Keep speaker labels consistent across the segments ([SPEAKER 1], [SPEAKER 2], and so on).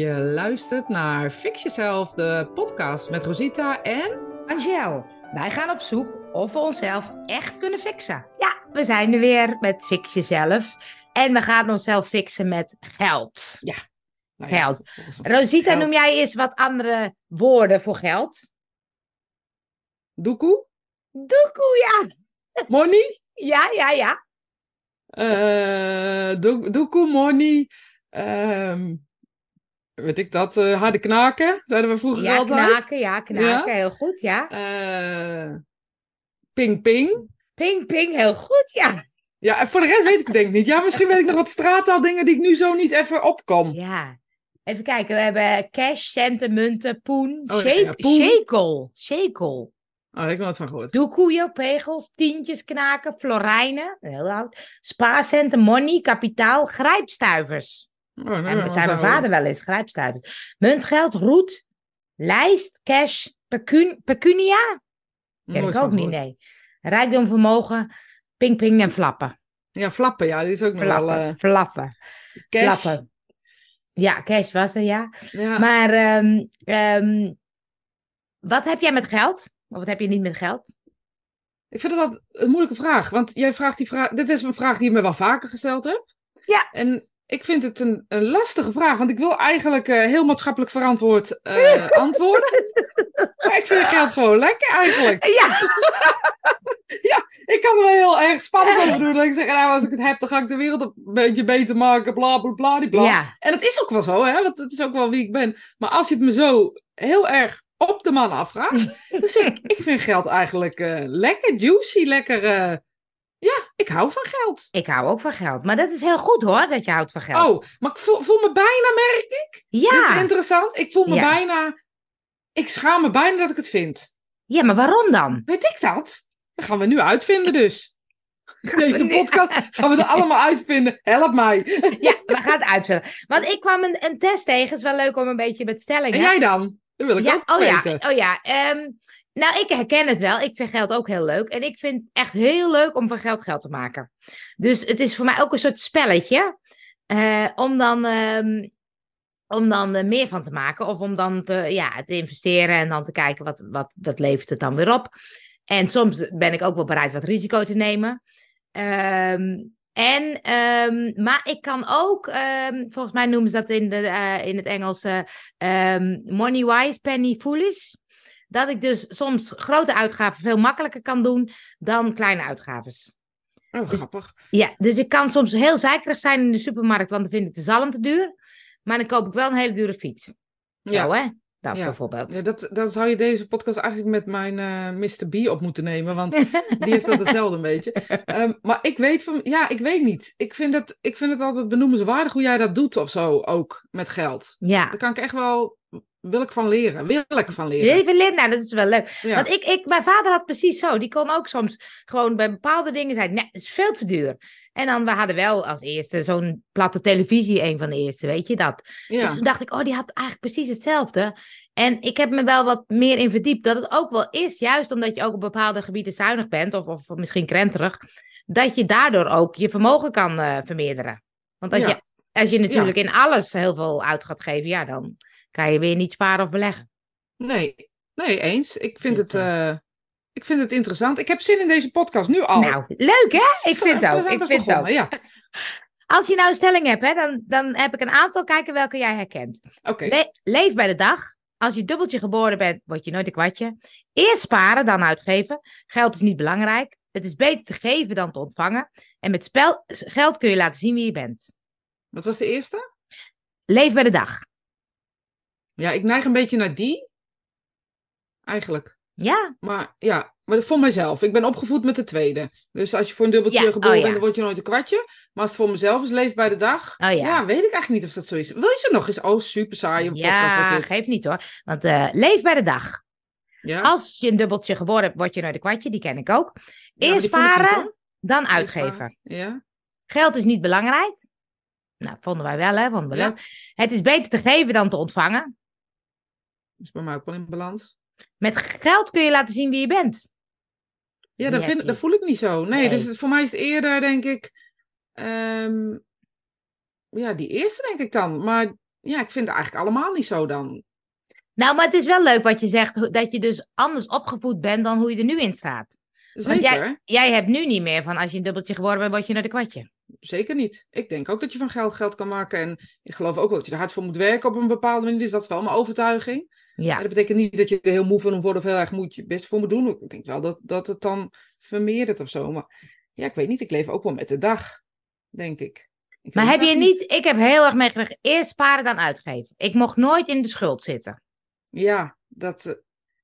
[SPEAKER 1] Je luistert naar Fix Jezelf, de podcast met Rosita en...
[SPEAKER 2] Angel, wij gaan op zoek of we onszelf echt kunnen fixen. Ja, we zijn er weer met Fix Jezelf. En we gaan onszelf fixen met geld.
[SPEAKER 1] Ja. Nou ja,
[SPEAKER 2] Geld. Rosita,
[SPEAKER 1] Geld.
[SPEAKER 2] noem jij eens wat andere woorden voor geld?
[SPEAKER 1] Doekoe?
[SPEAKER 2] Doekoe, ja.
[SPEAKER 1] Money?
[SPEAKER 2] Ja, ja, ja.
[SPEAKER 1] Doe- doekoe, money. ehm, weet ik dat? eh, harde knaken, zeiden we vroeger
[SPEAKER 2] Ja,
[SPEAKER 1] altijd.
[SPEAKER 2] knaken, ja, knaken. Heel goed, ja.
[SPEAKER 1] Eh, ping, ping.
[SPEAKER 2] Ping, ping, heel goed, ja.
[SPEAKER 1] Ja, en voor de rest weet ik het denk ik niet. Ja, misschien weet ik nog wat straattaaldingen die ik nu zo niet even opkom.
[SPEAKER 2] Ja. Even kijken, we hebben cash, centen, munten, poen,
[SPEAKER 1] Oh, ja,
[SPEAKER 2] shake,
[SPEAKER 1] ja, poen.
[SPEAKER 2] shekel, shekel.
[SPEAKER 1] Oh, daar heb ik nooit van gehoord.
[SPEAKER 2] Doekoeien, pegels, tientjes, knaken, florijnen, heel oud. Spaarcenten, money, kapitaal, grijpstuivers.
[SPEAKER 1] Oh, ik
[SPEAKER 2] En dat zei mijn vader wel eens, grijpstuivers. Muntgeld, roet, lijst, cash, pecun, pecunia? Ken ik ook niet,
[SPEAKER 1] gehoord.
[SPEAKER 2] nee. Rijkdom, vermogen, ping, ping en flappen.
[SPEAKER 1] Ja, flappen, ja, die is ook nog wel...
[SPEAKER 2] Flappen,
[SPEAKER 1] eh,
[SPEAKER 2] flappen,
[SPEAKER 1] cash.
[SPEAKER 2] flappen. Ja, cash was er, ja.
[SPEAKER 1] Ja.
[SPEAKER 2] Maar ehm, ehm, wat heb jij met geld? Of wat heb je niet met geld?
[SPEAKER 1] Ik vind dat een moeilijke vraag, want jij vraagt die vraag. Dit is een vraag die je me wel vaker gesteld hebt.
[SPEAKER 2] Ja.
[SPEAKER 1] En ik vind het een, een lastige vraag, want ik wil eigenlijk eh, heel maatschappelijk verantwoord eh, antwoorden. Maar ik vind geld gewoon lekker eigenlijk.
[SPEAKER 2] Ja,
[SPEAKER 1] Ik kan er wel heel erg spannend over doen. Dat ik zeg, nou, als ik het heb, dan ga ik de wereld een beetje beter maken. Bla bla bla. die bla.
[SPEAKER 2] ja.
[SPEAKER 1] En dat is ook wel zo, hè? Want dat is ook wel wie ik ben. Maar als je het me zo heel erg op de man afvraagt, dan zeg ik, ik vind geld eigenlijk eh, lekker juicy, lekker. Ja, ik hou van geld.
[SPEAKER 2] Ik hou ook van geld. Maar dat is heel goed hoor, dat je houdt van geld.
[SPEAKER 1] Oh, maar ik voel, voel me bijna, merk ik. Dit is
[SPEAKER 2] ja.
[SPEAKER 1] interessant. Ik voel me
[SPEAKER 2] Ja.
[SPEAKER 1] bijna. Ik schaam me bijna dat ik het vind.
[SPEAKER 2] ja, maar waarom dan?
[SPEAKER 1] Weet ik dat? Dat gaan we nu uitvinden, dus. Deze podcast gaan we er allemaal uitvinden. Help mij.
[SPEAKER 2] Ja, we gaan het uitvullen. Want ik kwam een, een test tegen. Het is wel leuk om een beetje met stellingen.
[SPEAKER 1] En jij dan? Dat wil ik
[SPEAKER 2] ja,
[SPEAKER 1] ook
[SPEAKER 2] oh
[SPEAKER 1] weten.
[SPEAKER 2] ja, oh ja. ehm, nou, ik herken het wel. Ik vind geld ook heel leuk. En ik vind het echt heel leuk om van geld geld te maken. Dus het is voor mij ook een soort spelletje. eh, om dan, ehm, om dan eh, meer van te maken. Of om dan te, ja, te investeren en dan te kijken wat, wat, wat levert het dan weer op. En soms ben ik ook wel bereid wat risico te nemen. Ehm, en, ehm, maar ik kan ook, volgens mij noemen ze dat in, de, eh, in het Engels money wise, penny foolish. Dat ik dus soms grote uitgaven veel makkelijker kan doen dan kleine uitgaves.
[SPEAKER 1] Oh,
[SPEAKER 2] Dus-
[SPEAKER 1] grappig.
[SPEAKER 2] Ja, dus ik kan soms heel zeikerig zijn in de supermarkt, want dan vind ik de zalm te duur. Maar dan koop ik wel een hele dure fiets.
[SPEAKER 1] Ja.
[SPEAKER 2] Zo hè, dat
[SPEAKER 1] Ja.
[SPEAKER 2] bijvoorbeeld.
[SPEAKER 1] Ja, dat, dan zou je deze podcast eigenlijk met mijn eh Mr. B op moeten nemen, want die heeft dat hetzelfde een beetje. Ehm, maar ik weet van, ja, ik weet niet. Ik vind, het, ik vind het altijd benoemenswaardig hoe jij dat doet of zo ook met geld.
[SPEAKER 2] Ja.
[SPEAKER 1] Daar kan ik echt wel, wil ik van leren. Wil ik van leren.
[SPEAKER 2] Even leren, nou dat is wel leuk.
[SPEAKER 1] Ja.
[SPEAKER 2] Want ik, ik, mijn vader had precies zo. Die kon ook soms gewoon bij bepaalde dingen zeggen: nee, het is veel te duur. En dan, we hadden wel als eerste zo'n platte televisie, een van de eerste, weet je dat?
[SPEAKER 1] ja.
[SPEAKER 2] Dus toen dacht ik, oh, die had eigenlijk precies hetzelfde. En ik heb me wel wat meer in verdiept dat het ook wel is, juist omdat je ook op bepaalde gebieden zuinig bent, of, of misschien krenterig, dat je daardoor ook je vermogen kan eh, vermeerderen. Want als,
[SPEAKER 1] Ja.
[SPEAKER 2] je, als je natuurlijk in alles heel veel uit gaat geven, ja, dan kan je weer niet sparen of beleggen.
[SPEAKER 1] Nee, nee, eens. Ik vind,
[SPEAKER 2] Dus,
[SPEAKER 1] het, eh, ik vind het interessant. Ik heb zin in deze podcast nu al.
[SPEAKER 2] Nou, leuk hè? Ik vind het ook. Ik vind het ook.
[SPEAKER 1] Ja,
[SPEAKER 2] Als je nou een stelling hebt, hè, dan, dan heb ik een aantal kijken welke jij herkent.
[SPEAKER 1] oké.
[SPEAKER 2] Le- leef bij de dag. Als je dubbeltje geboren bent, word je nooit een kwartje. Eerst sparen, dan uitgeven. Geld is niet belangrijk. Het is beter te geven dan te ontvangen. En met spel, geld kun je laten zien wie je bent.
[SPEAKER 1] Wat was de eerste?
[SPEAKER 2] Leef bij de dag.
[SPEAKER 1] Ja, ik neig een beetje naar die. Eigenlijk.
[SPEAKER 2] Ja,
[SPEAKER 1] Maar ja, maar voor mezelf. Ik ben opgevoed met de tweede. Dus als je voor een dubbeltje
[SPEAKER 2] Ja,
[SPEAKER 1] geboren
[SPEAKER 2] oh ja.
[SPEAKER 1] bent, dan word je nooit een kwartje. Maar als het voor mezelf is, leef bij de dag.
[SPEAKER 2] Oh ja.
[SPEAKER 1] weet ik eigenlijk niet of dat zo is. Wil je ze nog eens? Oh, super saaie podcast
[SPEAKER 2] ja niet hoor. Want eh, leef bij de dag.
[SPEAKER 1] Ja?
[SPEAKER 2] Als je een dubbeltje geboren hebt, word je nooit een kwartje. Die ken ik ook. Eerst
[SPEAKER 1] niet,
[SPEAKER 2] sparen, dan uitgeven.
[SPEAKER 1] Ja?
[SPEAKER 2] Geld is niet belangrijk. Nou, vonden wij wel, hè? Vonden we leuk. Het is beter te geven dan te ontvangen.
[SPEAKER 1] Is bij mij ook wel in balans.
[SPEAKER 2] Met geld kun je laten zien wie je bent.
[SPEAKER 1] Ja, dat, vind, dat voel ik niet zo. Nee,
[SPEAKER 2] Nee.
[SPEAKER 1] dus voor mij is het eerder, denk ik... ehm, ja, die eerste denk ik dan. Maar ja, ik vind het eigenlijk allemaal niet zo dan.
[SPEAKER 2] Nou, maar het is wel leuk wat je zegt, dat je dus anders opgevoed bent dan hoe je er nu in staat.
[SPEAKER 1] Zeker,
[SPEAKER 2] jij, jij hebt nu niet meer van als je een dubbeltje geworden bent, word je naar de kwartje.
[SPEAKER 1] zeker niet. Ik denk ook dat je van geld geld kan maken. En ik geloof ook wel dat je er hard voor moet werken op een bepaalde manier. Dus dat is wel mijn overtuiging.
[SPEAKER 2] Ja,
[SPEAKER 1] Maar dat betekent niet dat je er heel moe van worden of heel erg moet je best voor moet doen. Ik denk wel dat, dat het dan vermeerdert of zo. Maar ja, ik weet niet. Ik leef ook wel met de dag, denk ik. Ik
[SPEAKER 2] maar heb je niet, ik heb heel erg meegekregen, eerst sparen dan uitgeven. Ik mocht nooit in de schuld zitten.
[SPEAKER 1] Ja, dat eh,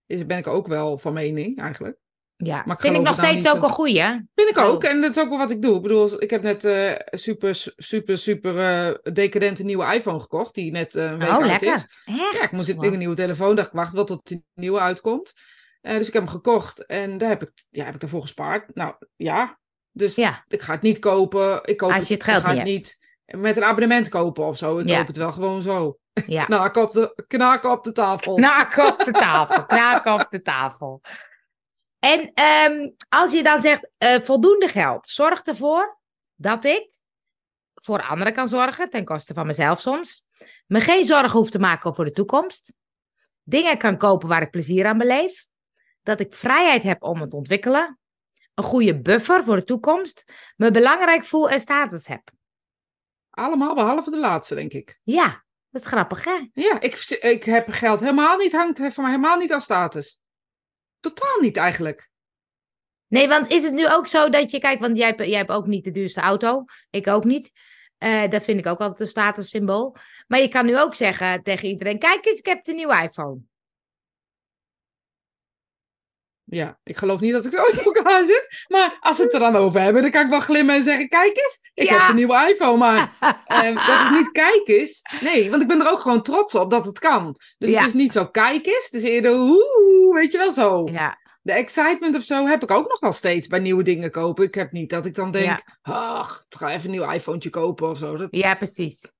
[SPEAKER 1] is, ben ik ook wel van mening eigenlijk.
[SPEAKER 2] Ja,
[SPEAKER 1] Maar ik
[SPEAKER 2] vind ik nog
[SPEAKER 1] nou
[SPEAKER 2] steeds ook
[SPEAKER 1] zo.
[SPEAKER 2] een goeie. hè?
[SPEAKER 1] Vind ik ook. En dat is ook wel wat ik doe. Ik bedoel, ik heb net eh super, super, super eh, decadente nieuwe iPhone gekocht. Die net eh, een week
[SPEAKER 2] Oh, lekker.
[SPEAKER 1] is.
[SPEAKER 2] Echt?
[SPEAKER 1] Ja, ik moest een nieuwe telefoon. dacht ik, wacht wel tot die nieuwe uitkomt. Dus ik heb hem gekocht. En daar heb ik, ja, heb ik daarvoor gespaard. Nou, ja. Dus
[SPEAKER 2] Ja,
[SPEAKER 1] ik ga het niet kopen. Ik koop
[SPEAKER 2] Als je het geld
[SPEAKER 1] ik ga het niet met een abonnement kopen of zo. Ik
[SPEAKER 2] Ja.
[SPEAKER 1] koop het wel gewoon zo.
[SPEAKER 2] ja.
[SPEAKER 1] Knaken op de, knaken op de tafel.
[SPEAKER 2] Knaken op de tafel. Knaken op de tafel. En ehm, als je dan zegt eh, voldoende geld, zorg ervoor dat ik voor anderen kan zorgen, ten koste van mezelf soms. Me geen zorgen hoef te maken over de toekomst. Dingen kan kopen waar ik plezier aan beleef. Dat ik vrijheid heb om het te ontwikkelen. Een goede buffer voor de toekomst. Me belangrijk voel en status heb.
[SPEAKER 1] Allemaal behalve de laatste, denk ik.
[SPEAKER 2] Ja, dat is grappig hè?
[SPEAKER 1] Ja, ik, ik heb geld helemaal niet, hangt van mij helemaal niet aan status. Totaal niet eigenlijk.
[SPEAKER 2] Nee, want is het nu ook zo dat je, kijk, want jij, hebt- jij hebt ook niet de duurste auto, ik ook niet. Eh, dat vind ik ook altijd een statussymbool. Maar je kan nu ook zeggen tegen iedereen: kijk eens, ik heb de nieuwe iPhone.
[SPEAKER 1] Ja, ik geloof niet dat ik zo in elkaar zit. Maar als ze het er dan over hebben, dan kan ik wel glimmen en zeggen: Kijk eens, ik
[SPEAKER 2] Ja.
[SPEAKER 1] heb de nieuwe iPhone. Maar eh, dat het niet kijk is. Nee, want ik ben er ook gewoon trots op dat het kan. Dus
[SPEAKER 2] Ja.
[SPEAKER 1] het is niet zo kijk eens. Het is eerder hoe, weet je wel zo.
[SPEAKER 2] Ja,
[SPEAKER 1] De excitement of zo heb ik ook nog wel steeds bij nieuwe dingen kopen. Ik heb niet dat ik dan denk: ach, ik ga even een nieuw iPhone kopen of zo. Dat,
[SPEAKER 2] ja, precies.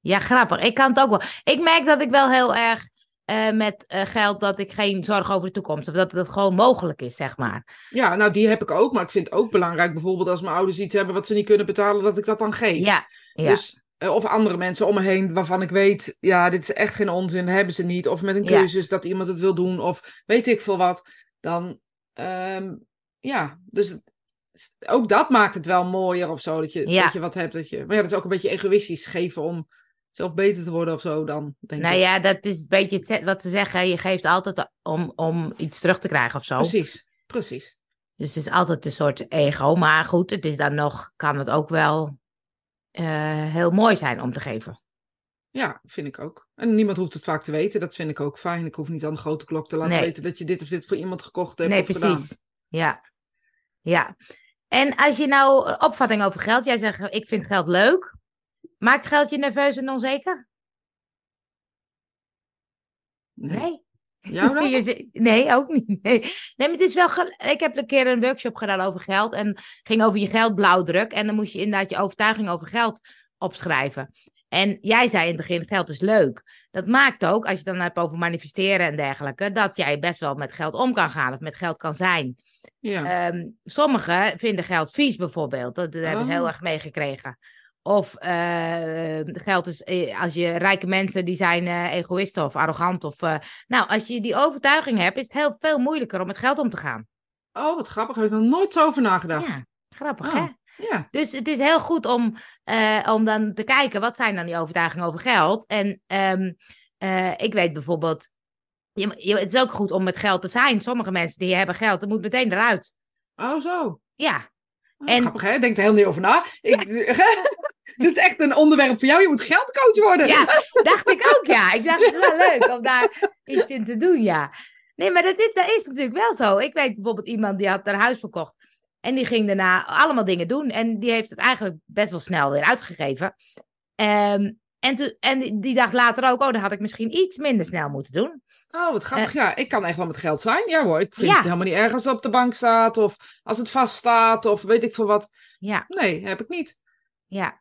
[SPEAKER 2] Ja, grappig. Ik kan het ook wel. Ik merk dat ik wel heel erg eh, met eh, geld dat ik geen zorg over de toekomst. Of dat het gewoon mogelijk is, zeg maar.
[SPEAKER 1] Ja, nou die heb ik ook. Maar ik vind het ook belangrijk, bijvoorbeeld als mijn ouders iets hebben wat ze niet kunnen betalen, dat ik dat dan geef.
[SPEAKER 2] Ja, ja.
[SPEAKER 1] Dus, of andere mensen om me heen waarvan ik weet, ja, dit is echt geen onzin, hebben ze niet. Of met een
[SPEAKER 2] Ja.
[SPEAKER 1] cursus dat iemand het wil doen, of weet ik veel wat. Dan, ehm, ja, dus ook dat maakt het wel mooier of zo, dat je,
[SPEAKER 2] Ja.
[SPEAKER 1] dat je wat hebt. Dat je, maar ja, dat is ook een beetje egoïstisch geven om zelf beter te worden of zo dan, denk
[SPEAKER 2] nou
[SPEAKER 1] ik.
[SPEAKER 2] ja, dat is een beetje wat ze zeggen. Je geeft altijd om, om iets terug te krijgen of zo.
[SPEAKER 1] Precies, precies.
[SPEAKER 2] Dus het is altijd een soort ego. Maar goed, het is dan nog, kan het ook wel eh, heel mooi zijn om te geven.
[SPEAKER 1] Ja, vind ik ook. En niemand hoeft het vaak te weten. Dat vind ik ook fijn. Ik hoef niet aan de grote klok te laten
[SPEAKER 2] Nee.
[SPEAKER 1] weten dat je dit of dit voor iemand gekocht hebt
[SPEAKER 2] Nee,
[SPEAKER 1] gedaan.
[SPEAKER 2] precies. Ja. ja. En als je nou een opvatting over geld, jij zegt ik vind geld leuk. Maakt geld je nerveus en onzeker?
[SPEAKER 1] Nee.
[SPEAKER 2] Nee.
[SPEAKER 1] Jou dan?
[SPEAKER 2] Nee, ook niet. Nee. nee, maar het is wel. Ik heb een keer een workshop gedaan over geld. En ging over je geldblauwdruk. En dan moest je inderdaad je overtuiging over geld opschrijven. En jij zei in het begin: geld is leuk. Dat maakt ook, als je het dan hebt over manifesteren en dergelijke, dat jij best wel met geld om kan gaan of met geld kan zijn.
[SPEAKER 1] Ja.
[SPEAKER 2] Ehm, sommigen vinden geld vies bijvoorbeeld. Dat, dat heb ik
[SPEAKER 1] Oh.
[SPEAKER 2] heel erg meegekregen. Of eh, geld is, eh, als je rijke mensen die zijn eh, egoïsten of arrogant. Of, eh, nou, als je die overtuiging hebt, is het heel veel moeilijker om met geld om te gaan.
[SPEAKER 1] Oh, wat grappig. Heb ik nog nooit zo over nagedacht.
[SPEAKER 2] Ja, grappig
[SPEAKER 1] Oh.
[SPEAKER 2] hè?
[SPEAKER 1] Ja.
[SPEAKER 2] Dus het is heel goed om, om dan te kijken, wat zijn dan die overtuigingen over geld? En ehm, eh, ik weet bijvoorbeeld, je, je, het is ook goed om met geld te zijn. Sommige mensen die hebben geld, dat moet meteen eruit.
[SPEAKER 1] Oh, zo.
[SPEAKER 2] Ja,
[SPEAKER 1] Oh,
[SPEAKER 2] En-
[SPEAKER 1] Grappig, hè? Denk er heel niet over na. Ik, dit is echt een onderwerp voor jou. Je moet geldcoach worden.
[SPEAKER 2] Ja, dacht ik ook, ja. Ik dacht, het is wel leuk om daar iets in te doen, ja. Nee, maar dat is, dat is natuurlijk wel zo. Ik weet bijvoorbeeld iemand die had haar huis verkocht. En die ging daarna allemaal dingen doen. En die heeft het eigenlijk best wel snel weer uitgegeven. Ehm, en, toen- en die, dacht later ook, oh, dan had ik misschien iets minder snel moeten doen.
[SPEAKER 1] Oh, wat grappig. ja, ik kan echt wel met geld zijn. Ja hoor, ik vind
[SPEAKER 2] Eh. Ja.
[SPEAKER 1] het helemaal niet erg als het op de bank staat. Of als het vast staat. Of weet ik veel wat.
[SPEAKER 2] Ja,
[SPEAKER 1] Nee, heb ik niet.
[SPEAKER 2] ja.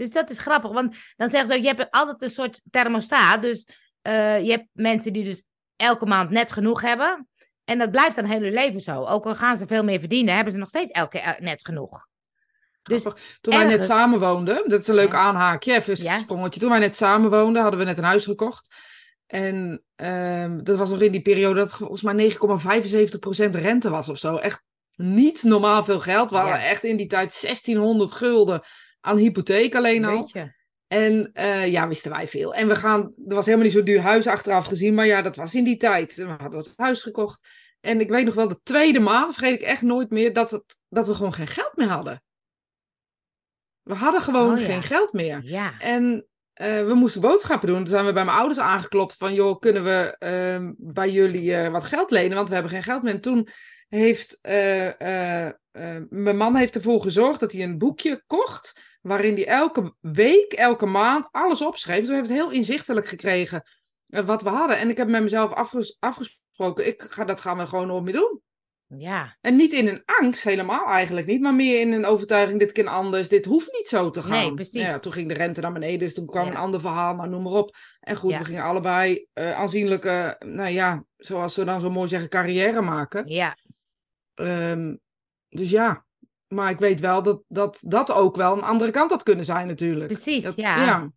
[SPEAKER 2] Dus dat is grappig, want dan zeggen ze ook, je hebt altijd een soort thermostaat. Dus eh, je hebt mensen die dus elke maand net genoeg hebben. En dat blijft dan hun leven zo. Ook al gaan ze veel meer verdienen, hebben ze nog steeds elke keer eh, net genoeg. Dus
[SPEAKER 1] Grappig. Toen wij net
[SPEAKER 2] ergens-
[SPEAKER 1] samen woonden, dat is een leuk
[SPEAKER 2] Ja.
[SPEAKER 1] aanhaakje, even een
[SPEAKER 2] Ja.
[SPEAKER 1] sprongetje. Toen wij net samen woonden, hadden we net een huis gekocht. En ehm, dat was nog in die periode dat het volgens mij 9,75% rente was of zo. Echt niet normaal veel geld. We hadden
[SPEAKER 2] Ja.
[SPEAKER 1] echt in die tijd 1600 gulden aan hypotheek alleen al. En eh, ja, wisten wij veel. En we gaan, er was helemaal niet zo'n duur huis achteraf gezien, maar ja, dat was in die tijd. We hadden het huis gekocht. En ik weet nog wel, de tweede maand, vergeet ik echt nooit meer, dat, het, dat we gewoon geen geld meer hadden. We hadden gewoon
[SPEAKER 2] Oh, ja.
[SPEAKER 1] geen geld meer.
[SPEAKER 2] Ja.
[SPEAKER 1] En eh, we moesten boodschappen doen. Toen zijn we bij mijn ouders aangeklopt van, joh, kunnen we ehm, bij jullie eh, wat geld lenen? Want we hebben geen geld meer. En toen heeft mijn man heeft ervoor gezorgd dat hij een boekje kocht, waarin hij elke week, elke maand alles opschreef. We hebben het heel inzichtelijk gekregen eh, wat we hadden. En ik heb met mezelf afges- afgesproken, ik ga, dat gaan we gewoon nooit meer doen.
[SPEAKER 2] Ja.
[SPEAKER 1] En niet in een angst, helemaal eigenlijk niet, maar meer in een overtuiging, dit kan anders, dit hoeft niet zo te gaan.
[SPEAKER 2] Nee, precies.
[SPEAKER 1] Nou ja, toen ging de rente naar beneden, dus toen kwam
[SPEAKER 2] Ja.
[SPEAKER 1] een ander verhaal, maar noem maar op. En goed,
[SPEAKER 2] Ja.
[SPEAKER 1] we gingen allebei eh, aanzienlijke, nou ja, zoals we dan zo mooi zeggen, carrière maken.
[SPEAKER 2] Ja.
[SPEAKER 1] Ehm, dus ja, maar ik weet wel dat, dat dat ook wel een andere kant had kunnen zijn natuurlijk.
[SPEAKER 2] Precies,
[SPEAKER 1] Dat-
[SPEAKER 2] ja.
[SPEAKER 1] ja.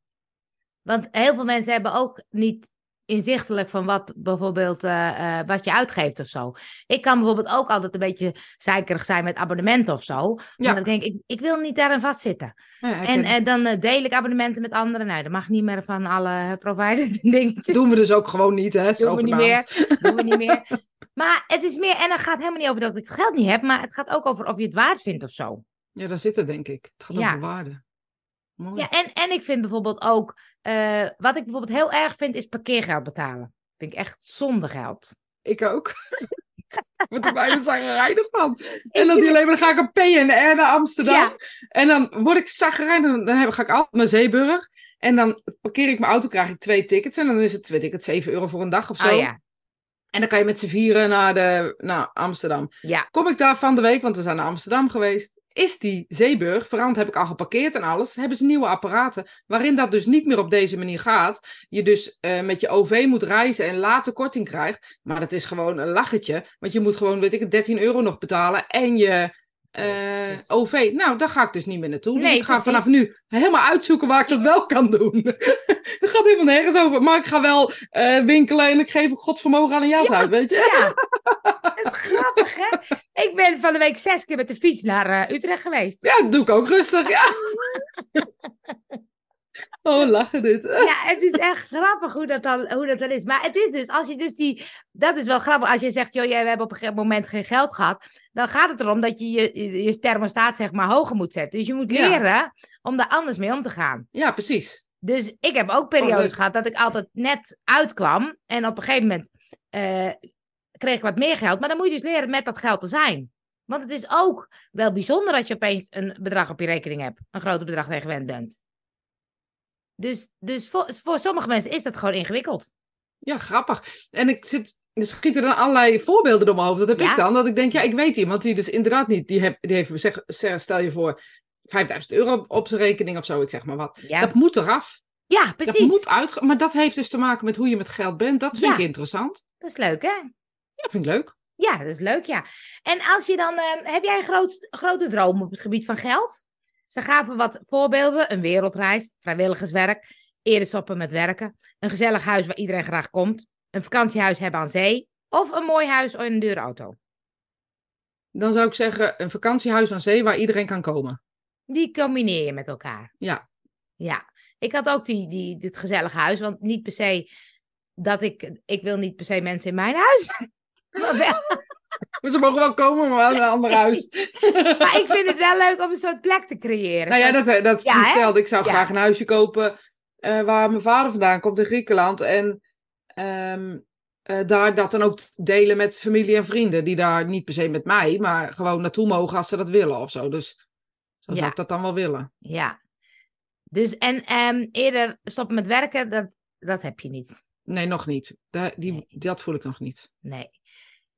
[SPEAKER 2] Want heel veel mensen hebben ook niet inzichtelijk van wat bijvoorbeeld eh, eh, wat je uitgeeft of zo. Ik kan bijvoorbeeld ook altijd een beetje zeikerig zijn met abonnementen of zo.
[SPEAKER 1] Ja.
[SPEAKER 2] Dan denk ik, ik wil niet daarin vastzitten.
[SPEAKER 1] Ja,
[SPEAKER 2] En, en dan eh, deel ik abonnementen met anderen. Nou, dat mag niet meer van alle providers en dingetjes.
[SPEAKER 1] doen we dus ook gewoon niet, hè?
[SPEAKER 2] Doen we niet meer. Doen we niet meer. Maar het is meer, en het gaat helemaal niet over dat ik het geld niet heb, maar het gaat ook over of je het waard vindt of zo.
[SPEAKER 1] Ja, daar zit het denk ik. Het gaat
[SPEAKER 2] Ja.
[SPEAKER 1] over waarde. Mooi.
[SPEAKER 2] Ja, en, en ik vind bijvoorbeeld ook, eh, wat ik bijvoorbeeld heel erg vind, is parkeergeld betalen. Vind ik echt zonde geld.
[SPEAKER 1] Ik ook. Word er bijna zagrijnig van. En dan, alleen dan ga ik een PNR naar Amsterdam.
[SPEAKER 2] Ja.
[SPEAKER 1] En dan word ik zagrijnig. Dan, ga ik altijd naar Zeeburg. En dan parkeer ik mijn auto, krijg ik twee tickets. En dan is het, weet ik het, 7 euro voor een dag of zo.
[SPEAKER 2] Oh ja,
[SPEAKER 1] En dan kan je met z'n vieren naar, de, naar Amsterdam.
[SPEAKER 2] ja,
[SPEAKER 1] Kom ik daar van de week, want we zijn naar Amsterdam geweest. Is die Zeeburg, verand heb ik al geparkeerd en alles, hebben ze nieuwe apparaten. Waarin dat dus niet meer op deze manier gaat. Je dus eh, met je OV moet reizen en later korting krijgt. Maar dat is gewoon een lachetje. Want je moet gewoon, weet ik, 13 euro nog betalen. En je eh. OV. Nou, daar ga ik dus niet meer naartoe. Dus ik ga
[SPEAKER 2] precies.
[SPEAKER 1] vanaf nu helemaal uitzoeken waar ik dat wel kan doen. Het gaat helemaal nergens over. Maar ik ga wel eh, winkelen en ik geef ook godsvermogen aan een jas uit, weet je.
[SPEAKER 2] ja. Dat is grappig, hè? Ik ben van de week zes keer met de fiets naar eh, Utrecht geweest.
[SPEAKER 1] Ja, dat doe ik ook rustig, ja. Oh, lachen dit.
[SPEAKER 2] Ja, het is echt grappig hoe dat, dan, hoe dat dan is. Maar het is dus, als je dus die... Dat is wel grappig. Als je zegt, joh, jij, we hebben op een gegeven moment geen geld gehad. Dan gaat het erom dat je je, je thermostaat, zeg maar, hoger moet zetten. Dus je moet
[SPEAKER 1] Ja.
[SPEAKER 2] leren om daar anders mee om te gaan.
[SPEAKER 1] Ja, precies.
[SPEAKER 2] Dus ik heb ook periodes
[SPEAKER 1] leuk.
[SPEAKER 2] gehad dat ik altijd net uitkwam. En op een gegeven moment eh, kreeg ik wat meer geld. Maar dan moet je dus leren met dat geld te zijn. Want het is ook wel bijzonder als je opeens een bedrag op je rekening hebt. Een groter bedrag tegen gewend bent. Dus, dus voor, voor sommige mensen is dat gewoon ingewikkeld.
[SPEAKER 1] Ja, grappig. En ik zit, er schieten dan allerlei voorbeelden door mijn hoofd. Dat heb
[SPEAKER 2] Ja.
[SPEAKER 1] ik dan. Dat ik denk, ja, ik weet iemand die dus inderdaad niet, die, heb, die heeft, zeg, zeg, stel je voor, 5000 euro op, zijn rekening of zo, ik zeg maar wat.
[SPEAKER 2] Ja,
[SPEAKER 1] Dat moet eraf.
[SPEAKER 2] ja
[SPEAKER 1] Dat
[SPEAKER 2] precies.
[SPEAKER 1] moet uit. Maar dat heeft dus te maken met hoe je met geld bent. Dat vind
[SPEAKER 2] Ja.
[SPEAKER 1] ik interessant.
[SPEAKER 2] Dat is leuk, hè?
[SPEAKER 1] Ja, vind ik leuk.
[SPEAKER 2] Ja, dat is leuk, ja. En als je dan, eh, heb jij een groot, grote droom op het gebied van geld? Ze gaven wat voorbeelden: een wereldreis, vrijwilligerswerk, eerder stoppen met werken, een gezellig huis waar iedereen graag komt, een vakantiehuis hebben aan zee of een mooi huis en een dure auto.
[SPEAKER 1] Dan zou ik zeggen, een vakantiehuis aan zee waar iedereen kan komen.
[SPEAKER 2] Die combineer je met elkaar.
[SPEAKER 1] Ja.
[SPEAKER 2] Ja, ik had ook die, die, dit gezellige huis, want niet per se dat ik, ik wil niet per se mensen in mijn huis. Maar, wel,
[SPEAKER 1] Maar ze mogen wel komen, maar wel een ander huis.
[SPEAKER 2] maar ik vind het wel leuk om een soort plek te creëren.
[SPEAKER 1] Nou ja, dat, dat
[SPEAKER 2] Ja, hè?
[SPEAKER 1] stelde. Ik zou
[SPEAKER 2] Ja.
[SPEAKER 1] graag een huisje kopen eh, waar mijn vader vandaan komt in Griekenland. En ehm, eh, daar dat dan ook delen met familie en vrienden. Die daar niet per se met mij, maar gewoon naartoe mogen als ze dat willen of zo. Dus zo zou ik dat dan wel willen.
[SPEAKER 2] Ja. Dus en ehm, eerder stoppen met werken, dat, dat heb je niet.
[SPEAKER 1] Nee, nog niet. Die,
[SPEAKER 2] Nee.
[SPEAKER 1] Dat voel ik nog niet.
[SPEAKER 2] Nee.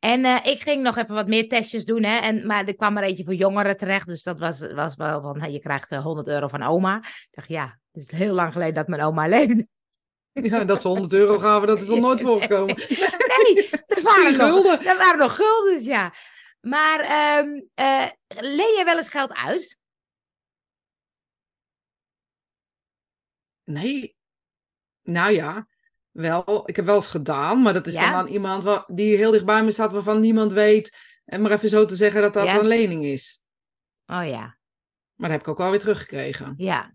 [SPEAKER 2] En eh, ik ging nog even wat meer testjes doen. Hè? En, maar er kwam er eentje voor jongeren terecht. Dus dat was, was wel van, nou, je krijgt eh, 100 euro van oma. Ik dacht, ja, het is heel lang geleden dat mijn oma leefde.
[SPEAKER 1] Ja, dat ze 100 euro gaven, dat is nog nooit voorgekomen.
[SPEAKER 2] Nee, dat waren, nog,
[SPEAKER 1] gulden.
[SPEAKER 2] dat waren nog guldens, ja. Maar ehm, eh, um, uh, leen je wel eens geld uit?
[SPEAKER 1] Nee. Nou ja, wel. Ik heb wel eens gedaan, maar dat is
[SPEAKER 2] Ja?
[SPEAKER 1] dan aan iemand die heel dicht bij me staat waarvan niemand weet. En maar even zo te zeggen dat dat
[SPEAKER 2] Ja.
[SPEAKER 1] een lening is.
[SPEAKER 2] Oh ja.
[SPEAKER 1] Maar dat heb ik ook wel weer teruggekregen.
[SPEAKER 2] Ja.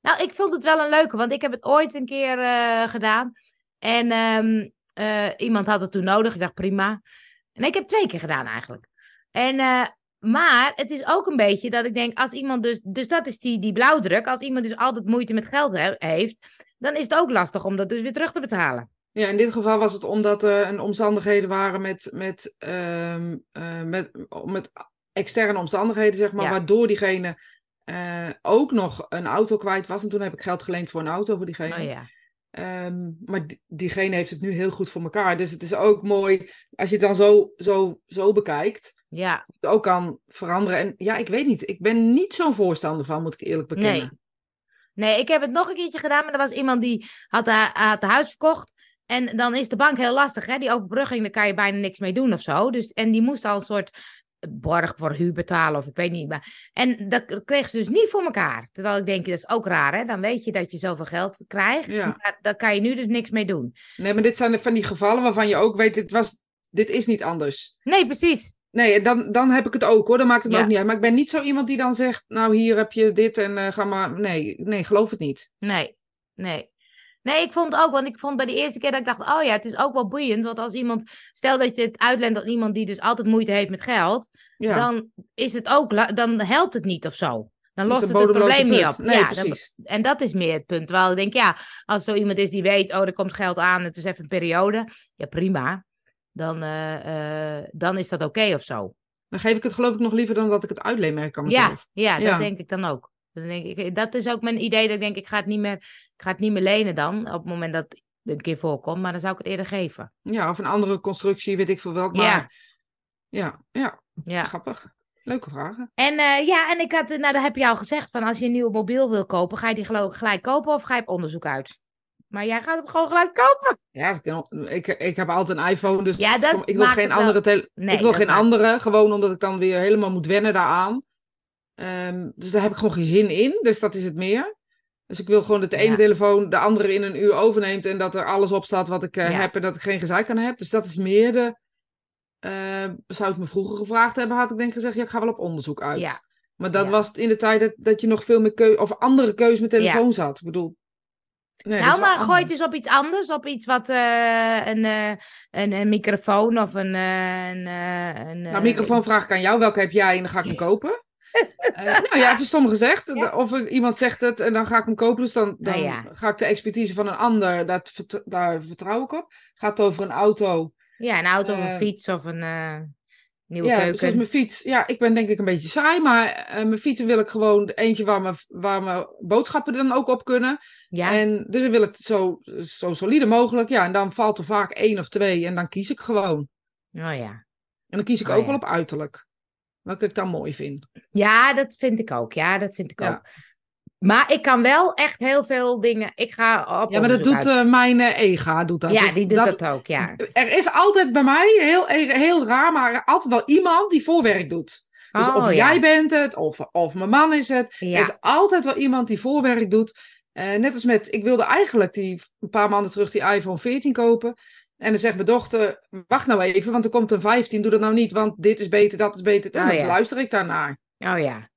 [SPEAKER 2] Nou, ik vond het wel een leuke, want ik heb het ooit een keer eh, gedaan. En ehm, eh, iemand had het toen nodig. Ik dacht, prima. En ik heb twee keer gedaan eigenlijk. En, eh, maar het is ook een beetje dat ik denk, als iemand dus... Dus dat is die, die blauwdruk. Als iemand dus altijd moeite met geld he- heeft, dan is het ook lastig om dat dus weer terug te betalen.
[SPEAKER 1] Ja, in dit geval was het omdat er omstandigheden waren met, met, ehm, eh, met, met externe omstandigheden, zeg maar,
[SPEAKER 2] Ja.
[SPEAKER 1] waardoor diegene eh, ook nog een auto kwijt was. En toen heb ik geld geleend voor een auto voor diegene.
[SPEAKER 2] Oh ja.
[SPEAKER 1] Ehm, maar die- diegene heeft het nu heel goed voor elkaar. Dus het is ook mooi als je het dan zo, zo, zo bekijkt.
[SPEAKER 2] Ja,
[SPEAKER 1] Het ook kan veranderen. En ja, ik weet niet. Ik ben niet zo'n voorstander van, moet ik eerlijk bekennen.
[SPEAKER 2] Nee. Nee, ik heb het nog een keertje gedaan, maar er was iemand die had, ha- had een huis verkocht. En dan is de bank heel lastig, hè? Die overbrugging, daar kan je bijna niks mee doen of zo. Dus, en die moest al een soort borg voor huur betalen of ik weet niet. Maar, en dat kreeg ze dus niet voor elkaar. Terwijl ik denk, dat is ook raar, hè? Dan weet je dat je zoveel geld krijgt.
[SPEAKER 1] Ja.
[SPEAKER 2] Maar daar kan je nu dus niks mee doen.
[SPEAKER 1] Nee, maar dit zijn van die gevallen waarvan je ook weet, dit, was, dit is niet anders.
[SPEAKER 2] Nee, precies.
[SPEAKER 1] Nee, dan, dan heb ik het ook hoor. Dan maakt het me
[SPEAKER 2] Ja.
[SPEAKER 1] ook niet uit. Maar ik ben niet zo iemand die dan zegt, nou hier heb je dit en eh, ga maar. Nee, nee, geloof het niet.
[SPEAKER 2] Nee, nee. Nee, ik vond ook, want ik vond bij de eerste keer dat ik dacht, oh ja, het is ook wel boeiend. Want als iemand, stel dat je het uitlent aan iemand die dus altijd moeite heeft met geld,
[SPEAKER 1] Ja,
[SPEAKER 2] dan is het ook, dan helpt het niet of zo. Dan lost het het probleem niet op.
[SPEAKER 1] Nee,
[SPEAKER 2] ja, dan-
[SPEAKER 1] precies.
[SPEAKER 2] en dat is meer het punt. Terwijl ik denk, ja, als zo iemand is die weet, oh, er komt geld aan, het is even een periode. Ja, prima. Dan, eh, eh, dan is dat oké of zo.
[SPEAKER 1] Dan geef ik het geloof ik nog liever dan dat ik het uitleenmerk aan mezelf.
[SPEAKER 2] ja,
[SPEAKER 1] Ja.
[SPEAKER 2] dat denk ik dan ook. Dan denk ik, dat is ook mijn idee. Dat ik denk, ik ga het niet meer, ik ga het niet meer lenen dan. Op het moment dat het een keer voorkomt. Maar dan zou ik het eerder geven.
[SPEAKER 1] Ja, of een andere constructie, weet ik veel welk. Maar ja, ja,
[SPEAKER 2] Ja.
[SPEAKER 1] grappig. Leuke vragen.
[SPEAKER 2] En eh, ja, en ik had, nou, dat heb je al gezegd. Van als je een nieuw mobiel wil kopen, ga je die geloof ik gelijk kopen of ga je op onderzoek uit? Maar jij gaat hem gewoon gelijk kopen.
[SPEAKER 1] Ja, ik, ik, heb altijd een iPhone, dus
[SPEAKER 2] Ja, dat
[SPEAKER 1] ik wil geen andere tele-
[SPEAKER 2] Nee,
[SPEAKER 1] ik wil geen
[SPEAKER 2] maakt-
[SPEAKER 1] andere, gewoon omdat ik dan weer helemaal moet wennen daaraan. Ehm, dus daar heb ik gewoon geen zin in, dus dat is het meer. Dus ik wil gewoon dat de ene
[SPEAKER 2] Ja.
[SPEAKER 1] telefoon de andere in een uur overneemt en dat er alles op staat wat ik eh,
[SPEAKER 2] Ja.
[SPEAKER 1] heb en dat ik geen gezeik aan heb. Dus dat is meer de. eh, zou ik me vroeger gevraagd hebben, had ik denk ik gezegd, ja, ik ga wel op onderzoek uit.
[SPEAKER 2] Ja.
[SPEAKER 1] Maar dat was in de tijd dat, dat je nog veel meer keu of andere keus met telefoon had. Ik bedoel. Nee,
[SPEAKER 2] nou, maar gooi het eens op iets anders. Op iets wat eh, een, eh, een, een microfoon of een. eh, een, een
[SPEAKER 1] Nou, microfoon vraag ik aan jou. Welke heb jij? En dan ga ik hem kopen. Nou ja, even stom gezegd.
[SPEAKER 2] Ja.
[SPEAKER 1] Of iemand zegt het en dan ga ik hem kopen. Dus dan, dan
[SPEAKER 2] Nou ja.
[SPEAKER 1] ga ik de expertise van een ander. Dat, vert- daar vertrouw ik op. Gaat het over een auto.
[SPEAKER 2] Ja, een auto of een fiets of een nieuwe
[SPEAKER 1] Ja,
[SPEAKER 2] keuken.
[SPEAKER 1] zoals mijn fiets. Ja, ik ben denk ik een beetje saai. Maar eh, mijn fietsen wil ik gewoon eentje waar mijn, waar mijn boodschappen dan ook op kunnen.
[SPEAKER 2] Ja,
[SPEAKER 1] En dus dan wil ik het zo, zo solide mogelijk. Ja, en dan valt er vaak één of twee. En dan kies ik gewoon.
[SPEAKER 2] oh ja.
[SPEAKER 1] En dan kies ik
[SPEAKER 2] Oh,
[SPEAKER 1] ook
[SPEAKER 2] ja.
[SPEAKER 1] wel op uiterlijk. Welke ik dan mooi vind.
[SPEAKER 2] Ja, dat vind ik ook. Ja, dat vind ik
[SPEAKER 1] Ja.
[SPEAKER 2] ook. Maar ik kan wel echt heel veel dingen. Ik ga op
[SPEAKER 1] Ja, maar dat doet eh, mijn eh, EGA. Doet dat.
[SPEAKER 2] ja,
[SPEAKER 1] Dus
[SPEAKER 2] die doet dat, ook. Ja.
[SPEAKER 1] Er is altijd bij mij, heel, heel raar, maar altijd wel iemand die voorwerk doet. Dus
[SPEAKER 2] Oh,
[SPEAKER 1] of
[SPEAKER 2] ja.
[SPEAKER 1] jij bent het, of, of mijn man is het.
[SPEAKER 2] Ja.
[SPEAKER 1] Er is altijd wel iemand die voorwerk doet. Eh, net als met, ik wilde eigenlijk die, een paar maanden terug die iPhone 14 kopen. En dan zegt mijn dochter, wacht nou even, want er komt een 15, doe dat nou niet, want dit is beter, dat is beter. En
[SPEAKER 2] Oh,
[SPEAKER 1] dan
[SPEAKER 2] ja.
[SPEAKER 1] luister ik daarnaar.
[SPEAKER 2] Oh ja.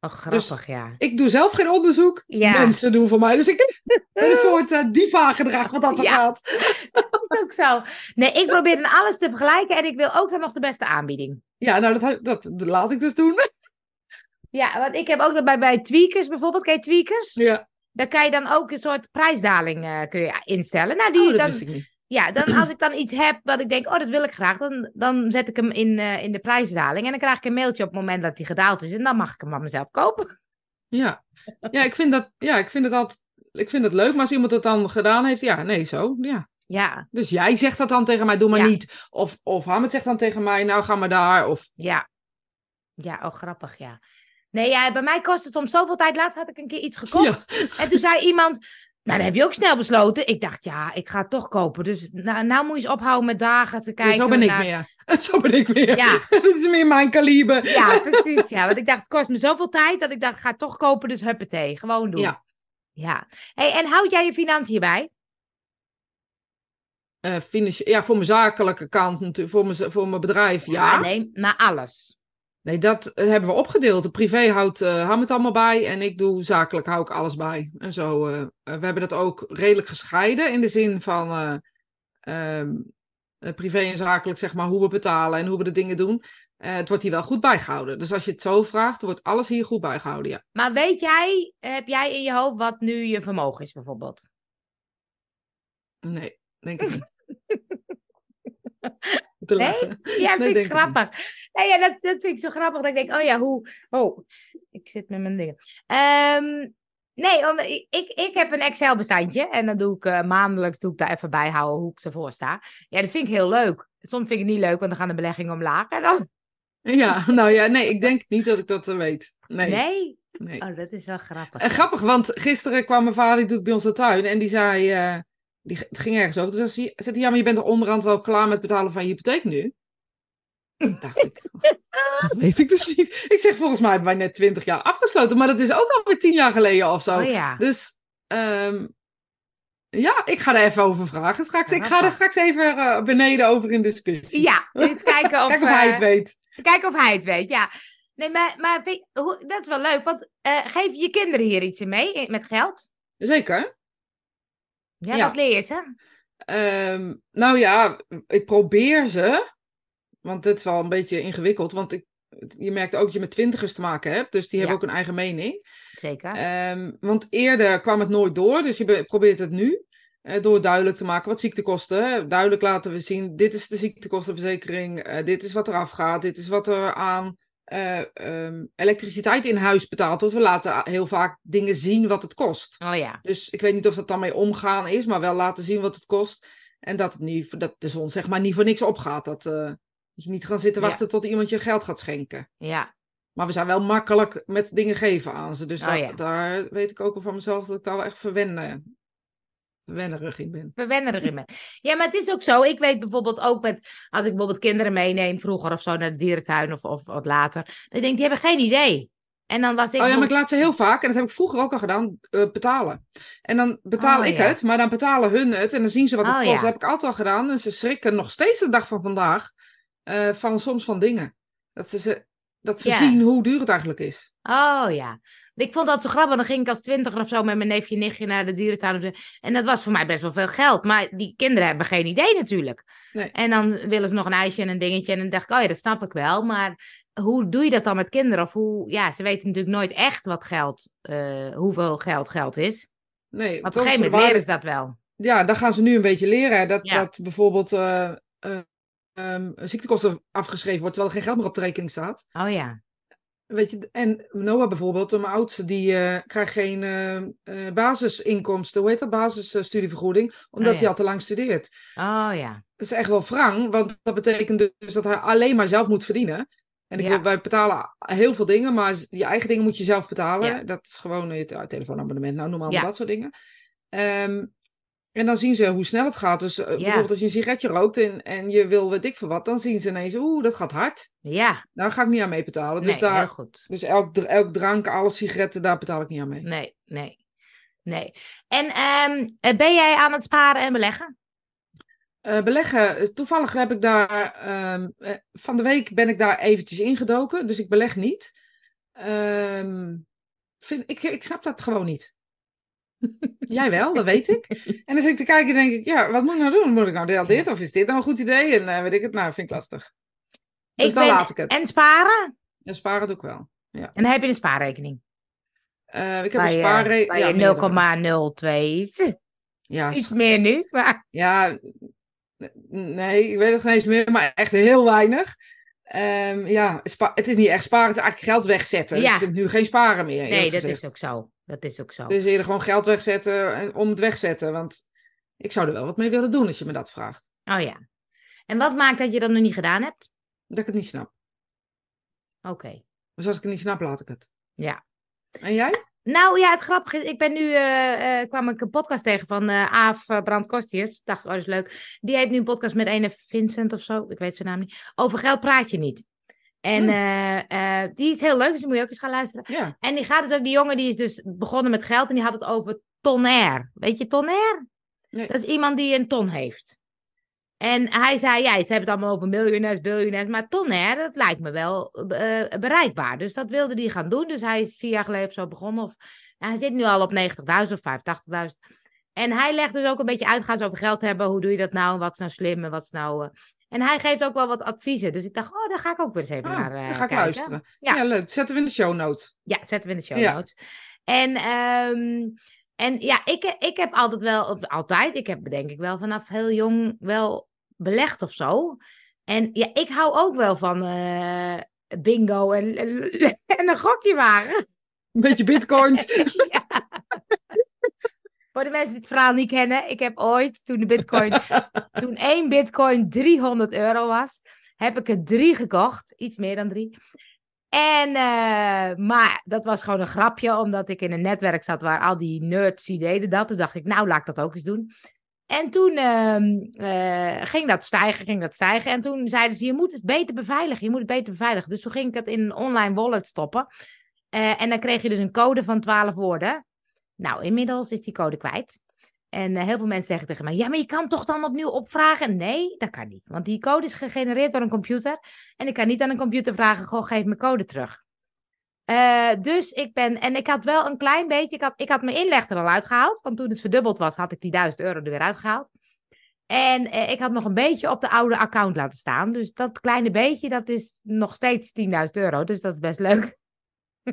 [SPEAKER 2] Oh, grappig, ja.
[SPEAKER 1] Ik doe zelf geen onderzoek,
[SPEAKER 2] Ja.
[SPEAKER 1] mensen doen voor mij. Dus ik ben een soort eh, diva-gedrag wat dat
[SPEAKER 2] Ja.
[SPEAKER 1] gaat.
[SPEAKER 2] Dat is ook zo. Nee, ik probeer dan alles te vergelijken en ik wil ook dan nog de beste aanbieding.
[SPEAKER 1] Ja, nou, dat, dat, laat ik dus doen.
[SPEAKER 2] Ja, want ik heb ook dat bij, bij Tweakers bijvoorbeeld. Ken je Tweakers?
[SPEAKER 1] Ja,
[SPEAKER 2] Daar kan je dan ook een soort prijsdaling eh, kun je instellen. Nou, die,
[SPEAKER 1] oh, dat
[SPEAKER 2] dan,
[SPEAKER 1] wist ik niet.
[SPEAKER 2] Ja, dan als ik dan iets heb wat ik denk, oh, dat wil ik graag, dan, dan zet ik hem in, eh, in de prijsdaling. En dan krijg ik een mailtje op het moment dat die gedaald is. En dan mag ik hem van mezelf kopen.
[SPEAKER 1] Ja, ja, ik vind dat, ja, ik vind het altijd, ik vind het leuk, maar als iemand het dan gedaan heeft, ja, nee, zo, ja.
[SPEAKER 2] Ja,
[SPEAKER 1] Dus jij zegt dat dan tegen mij, doe maar
[SPEAKER 2] Ja.
[SPEAKER 1] niet. Of, of Hamid zegt dan tegen mij, nou, ga maar daar. Of,
[SPEAKER 2] ja. Ja, oh, grappig, ja. Nee, ja, bij mij kost het om zoveel tijd. Laatst had ik een keer iets gekocht.
[SPEAKER 1] ja,
[SPEAKER 2] En toen zei iemand, nou, dat heb je ook snel besloten. Ik dacht, ja, ik ga het toch kopen. Dus nou, nou moet je eens ophouden met dagen te kijken.
[SPEAKER 1] zo ben ik
[SPEAKER 2] naar-
[SPEAKER 1] meer. Zo ben ik meer.
[SPEAKER 2] Ja.
[SPEAKER 1] dat is meer mijn kaliber.
[SPEAKER 2] Ja, precies. Ja, want ik dacht, het kost me zoveel tijd dat ik dacht, ga het toch kopen. Dus huppatee, gewoon doen.
[SPEAKER 1] Ja.
[SPEAKER 2] Ja. Hey, en houd jij je financiën bij?
[SPEAKER 1] Eh, financi- ja, voor mijn zakelijke kant, natuurlijk, voor mijn, voor mijn bedrijf, ja.
[SPEAKER 2] Ah, nee, maar alles.
[SPEAKER 1] Nee, dat eh, hebben we opgedeeld. De privé houdt uh, Ham het allemaal bij en ik doe zakelijk hou ik alles bij. En zo, uh, we hebben dat ook redelijk gescheiden in de zin van uh, um, privé en zakelijk, zeg maar, hoe we betalen en hoe we de dingen doen. het wordt hier wel goed bijgehouden. Dus als je het zo vraagt, wordt alles hier goed bijgehouden, ja.
[SPEAKER 2] Maar weet jij, heb jij in je hoofd wat nu je vermogen is, bijvoorbeeld?
[SPEAKER 1] Nee, denk ik niet.
[SPEAKER 2] Nee? Ja, vind ik grappig. Nee, ja, dat, dat vind ik zo grappig. Dat ik denk, oh ja, hoe... Oh, ik zit met mijn dingen. Um, nee, om, ik, ik heb een Excel-bestandje. En dan doe ik uh, maandelijks doe ik daar even bijhouden hoe ik ervoor sta. Ja, dat vind ik heel leuk. Soms vind ik het niet leuk, want dan gaan de beleggingen omlaag. En dan...
[SPEAKER 1] Ja, nou ja, nee, ik denk niet dat ik dat weet. Nee.
[SPEAKER 2] Nee?
[SPEAKER 1] nee.
[SPEAKER 2] Oh, dat is wel grappig.
[SPEAKER 1] En grappig, want gisteren kwam mijn vader, die doet bij ons de tuin. En die zei... Uh, die, het ging ergens over. Dus hij zei, ja, maar je bent er onderhand wel klaar met het betalen van je hypotheek nu? Dacht ik, dat weet ik dus niet. Ik zeg, volgens mij hebben wij net twintig jaar afgesloten, maar dat is ook alweer tien jaar geleden of zo.
[SPEAKER 2] Oh, ja.
[SPEAKER 1] Dus um, ja, ik ga er even over vragen straks. Ik ga er straks even uh, beneden over in discussie.
[SPEAKER 2] Ja, eens kijken of,
[SPEAKER 1] Kijk of hij het weet.
[SPEAKER 2] Uh, kijken of hij het weet, ja. Nee, maar, maar dat is wel leuk, want uh, geef je kinderen hier iets in mee met geld?
[SPEAKER 1] Zeker.
[SPEAKER 2] Ja, ja. wat leer je ze?
[SPEAKER 1] Um, nou ja, ik probeer ze. Want het is wel een beetje ingewikkeld. Want ik, je merkt ook dat je met twintigers te maken hebt. Dus die hebben ook een eigen mening.
[SPEAKER 2] Zeker.
[SPEAKER 1] Um, want eerder kwam het nooit door. Dus je be- probeert het nu. eh, door duidelijk te maken wat ziektekosten. Hè? Duidelijk laten we zien. Dit is de ziektekostenverzekering. eh, dit is wat eraf gaat. Dit is wat er aan eh, ehm, elektriciteit in huis betaald wordt. We laten heel vaak dingen zien wat het kost.
[SPEAKER 2] oh ja.
[SPEAKER 1] Dus ik weet niet of dat dan mee omgaan is, maar wel laten zien wat het kost. En dat, het niet, dat de zon zeg maar niet voor niks opgaat. Dat, uh, dat je niet gaan zitten
[SPEAKER 2] Ja.
[SPEAKER 1] wachten tot iemand je geld gaat schenken.
[SPEAKER 2] Ja.
[SPEAKER 1] Maar we zijn wel makkelijk met dingen geven aan ze. Dus
[SPEAKER 2] Oh, ja.
[SPEAKER 1] daar weet ik ook wel van mezelf dat ik daar wel echt verwennen, verwennerig in ben.
[SPEAKER 2] We wennen erin mee. Ja, maar het is ook zo. Ik weet bijvoorbeeld ook met, als ik bijvoorbeeld kinderen meeneem, vroeger of zo naar de dierentuin of, of wat later. Dan denk ik, die hebben geen idee. En dan was ik.
[SPEAKER 1] oh ja, maar ik laat ze heel vaak, en dat heb ik vroeger ook al gedaan, eh, betalen. En dan betaal
[SPEAKER 2] Oh,
[SPEAKER 1] ik
[SPEAKER 2] ja.
[SPEAKER 1] het, maar dan betalen hun het. En dan zien ze wat het
[SPEAKER 2] Oh,
[SPEAKER 1] kost.
[SPEAKER 2] ja.
[SPEAKER 1] Dat heb ik altijd al gedaan. En ze schrikken nog steeds de dag van vandaag eh, van soms van dingen. Dat ze, ze, dat ze
[SPEAKER 2] Ja.
[SPEAKER 1] zien hoe duur het eigenlijk is.
[SPEAKER 2] Oh ja. Ik vond dat zo grappig. Dan ging ik als twintiger of zo met mijn neefje en nichtje naar de dierentuin. En dat was voor mij best wel veel geld. Maar die kinderen hebben geen idee natuurlijk.
[SPEAKER 1] Nee.
[SPEAKER 2] En dan willen ze nog een ijsje en een dingetje. En dan dacht ik, oh ja, dat snap ik wel. Maar hoe doe je dat dan met kinderen? Of hoe, ja, ze weten natuurlijk nooit echt wat geld, eh, hoeveel geld geld is.
[SPEAKER 1] Nee,
[SPEAKER 2] Maar op een gegeven moment leren ze dat wel.
[SPEAKER 1] Ja, dan gaan ze nu een beetje leren. Dat,
[SPEAKER 2] Ja.
[SPEAKER 1] dat bijvoorbeeld eh, eh, ehm, ziektekosten afgeschreven wordt terwijl er geen geld meer op de rekening staat.
[SPEAKER 2] Oh ja.
[SPEAKER 1] Weet je, en Noah bijvoorbeeld, mijn oudste, die eh, krijgt geen eh, basisinkomsten, hoe heet dat, basisstudievergoeding, omdat
[SPEAKER 2] Oh, ja.
[SPEAKER 1] hij al te lang studeert.
[SPEAKER 2] Oh ja.
[SPEAKER 1] Dat is echt wel wrang, want dat betekent dus dat hij alleen maar zelf moet verdienen. En ik, wij betalen heel veel dingen, maar je eigen dingen moet je zelf betalen.
[SPEAKER 2] Ja.
[SPEAKER 1] Dat is gewoon uh, telefoonabonnement, nou noem maar dat soort dingen. Ehm, en dan zien ze hoe snel het gaat. Dus eh, bijvoorbeeld als je een sigaretje rookt en, en je wil weet ik veel wat, dan zien ze ineens, oeh, dat gaat hard.
[SPEAKER 2] Ja.
[SPEAKER 1] Daar ga ik niet aan mee betalen. Dus,
[SPEAKER 2] Nee,
[SPEAKER 1] daar,
[SPEAKER 2] heel goed.
[SPEAKER 1] dus elk, elk drank, alle sigaretten, daar betaal ik niet aan mee.
[SPEAKER 2] Nee, nee. Nee. En ehm, eh, ben jij aan het sparen en beleggen?
[SPEAKER 1] Eh, beleggen, toevallig heb ik daar, ehm, eh, van de week ben ik daar eventjes ingedoken, dus ik beleg niet. Ehm, vind, ik, ik snap dat gewoon niet. Jij wel, dat weet ik. En dan zit ik te kijken en denk ik, ja, wat moet ik nou doen? Moet ik nou wel dit of is dit nou een goed idee? En eh, weet ik het, nou, vind ik lastig. Dus
[SPEAKER 2] Ik
[SPEAKER 1] dan
[SPEAKER 2] ben-
[SPEAKER 1] laat ik het.
[SPEAKER 2] En sparen?
[SPEAKER 1] Ja, sparen doe ik wel.
[SPEAKER 2] En dan heb je een spaarrekening.
[SPEAKER 1] Eh, ik heb
[SPEAKER 2] Bij,
[SPEAKER 1] een
[SPEAKER 2] eh,
[SPEAKER 1] spaarrekening. Ja,
[SPEAKER 2] je
[SPEAKER 1] meerdere.
[SPEAKER 2] 0,02 is.
[SPEAKER 1] Ja,
[SPEAKER 2] Iets meer nu. Maar...
[SPEAKER 1] Ja, nee, ik weet het geen eens meer, maar echt heel weinig. Ehm, ja, het is niet echt sparen, het is eigenlijk geld wegzetten. Dus
[SPEAKER 2] Ja.
[SPEAKER 1] ik vind nu geen sparen meer.
[SPEAKER 2] Nee, dat
[SPEAKER 1] gezegd.
[SPEAKER 2] is ook zo. Dat is ook zo.
[SPEAKER 1] Het is eerder gewoon geld wegzetten en- om het wegzetten. Want ik zou er wel wat mee willen doen als je me dat vraagt.
[SPEAKER 2] Oh ja. En wat maakt dat je dat nog niet gedaan hebt?
[SPEAKER 1] Dat ik het niet snap.
[SPEAKER 2] Oké.
[SPEAKER 1] Dus als ik het niet snap, laat ik het.
[SPEAKER 2] Ja.
[SPEAKER 1] En jij?
[SPEAKER 2] Nou ja, het grappige is, ik ben nu, eh, eh, kwam ik een podcast tegen van eh Aaf uh, Brandkostius. Dacht, oh, dat is leuk. Die heeft nu een podcast met een Vincent of zo, ik weet zijn naam niet. Over geld praat je niet. En
[SPEAKER 1] Hmm.
[SPEAKER 2] eh, eh, die is heel leuk, dus die moet je ook eens gaan luisteren.
[SPEAKER 1] Ja.
[SPEAKER 2] En die gaat dus ook, die jongen die is dus begonnen met geld en die had het over tonair. Weet je tonair?
[SPEAKER 1] Nee.
[SPEAKER 2] Dat is iemand die een ton heeft. En hij zei, ja, ze hebben het allemaal over miljonairs, biljonairs, maar tonair, dat lijkt me wel eh, bereikbaar. Dus dat wilde hij gaan doen. Dus hij is vier jaar geleden of zo begonnen. Of, hij zit nu al op 90.000 of 85.000. En hij legt dus ook een beetje uit, gaan ze over geld hebben, hoe doe je dat nou, wat is nou slim en wat is nou... En hij geeft ook wel wat adviezen. Dus ik dacht, oh, daar ga ik ook weer eens even
[SPEAKER 1] Oh,
[SPEAKER 2] naar eh,
[SPEAKER 1] ik luisteren. Ja.
[SPEAKER 2] Ja.
[SPEAKER 1] leuk. Zetten we in de show notes.
[SPEAKER 2] Ja, zetten we in de show
[SPEAKER 1] Ja.
[SPEAKER 2] notes. En, ehm, en ja, ik, ik heb altijd wel, of altijd, ik heb denk ik wel vanaf heel jong wel belegd of zo. En ja, ik hou ook wel van eh, bingo en, en, en een gokjewagen.
[SPEAKER 1] Een beetje bitcoins.
[SPEAKER 2] ja. Voor de mensen die het verhaal niet kennen, ik heb ooit, toen de bitcoin, toen één bitcoin 300 euro was, heb ik er drie gekocht. Iets meer dan drie. En, eh, maar dat was gewoon een grapje, omdat ik in een netwerk zat waar al die nerds die deden dat. Toen dacht ik, nou, laat ik dat ook eens doen. En toen ehm, eh, ging dat stijgen, ging dat stijgen. En toen zeiden ze, je moet het beter beveiligen, je moet het beter beveiligen. Dus toen ging ik het in een online wallet stoppen. Eh, en dan kreeg je dus een code van 12 woorden. Nou, inmiddels is die code kwijt. En eh, heel veel mensen zeggen tegen mij: Ja, maar je kan toch dan opnieuw opvragen? Nee, dat kan niet. Want die code is gegenereerd door een computer. En ik kan niet aan een computer vragen: Goh, geef mijn code terug. Eh, dus ik ben, en ik had wel een klein beetje, ik had, ik had mijn inleg er al uitgehaald. Want toen het verdubbeld was, had ik die 1000 euro er weer uitgehaald. En eh, ik had nog een beetje op de oude account laten staan. Dus dat kleine beetje, dat is nog steeds 10.000 euro. Dus dat is best leuk.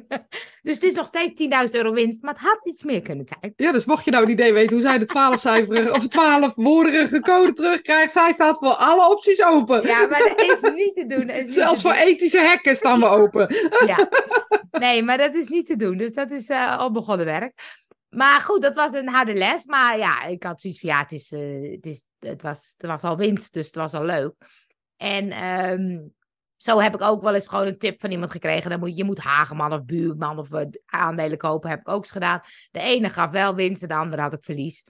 [SPEAKER 2] dus het is nog steeds 10.000 euro winst, maar het had iets meer kunnen zijn.
[SPEAKER 1] Ja, dus mocht je nou een idee weten hoe zij de 12-cijferige of 12-woordige code terugkrijgt, zij staat voor alle opties open.
[SPEAKER 2] Ja, maar dat is niet te doen. niet
[SPEAKER 1] Zelfs
[SPEAKER 2] te
[SPEAKER 1] voor ethische hekken staan we open.
[SPEAKER 2] Ja. Nee, maar dat is niet te doen. Dus dat is eh onbegonnen werk. Maar goed, dat was een harde les. Maar ja, ik had zoiets van, ja, het, is, eh, het, is, het, was, het was al winst, dus het was al leuk. En ehm, zo heb ik ook wel eens gewoon een tip van iemand gekregen. Dan moet, je moet Hageman of Buurman of eh, aandelen kopen, heb ik ook eens gedaan. De ene gaf wel winst en de andere had ik verlies.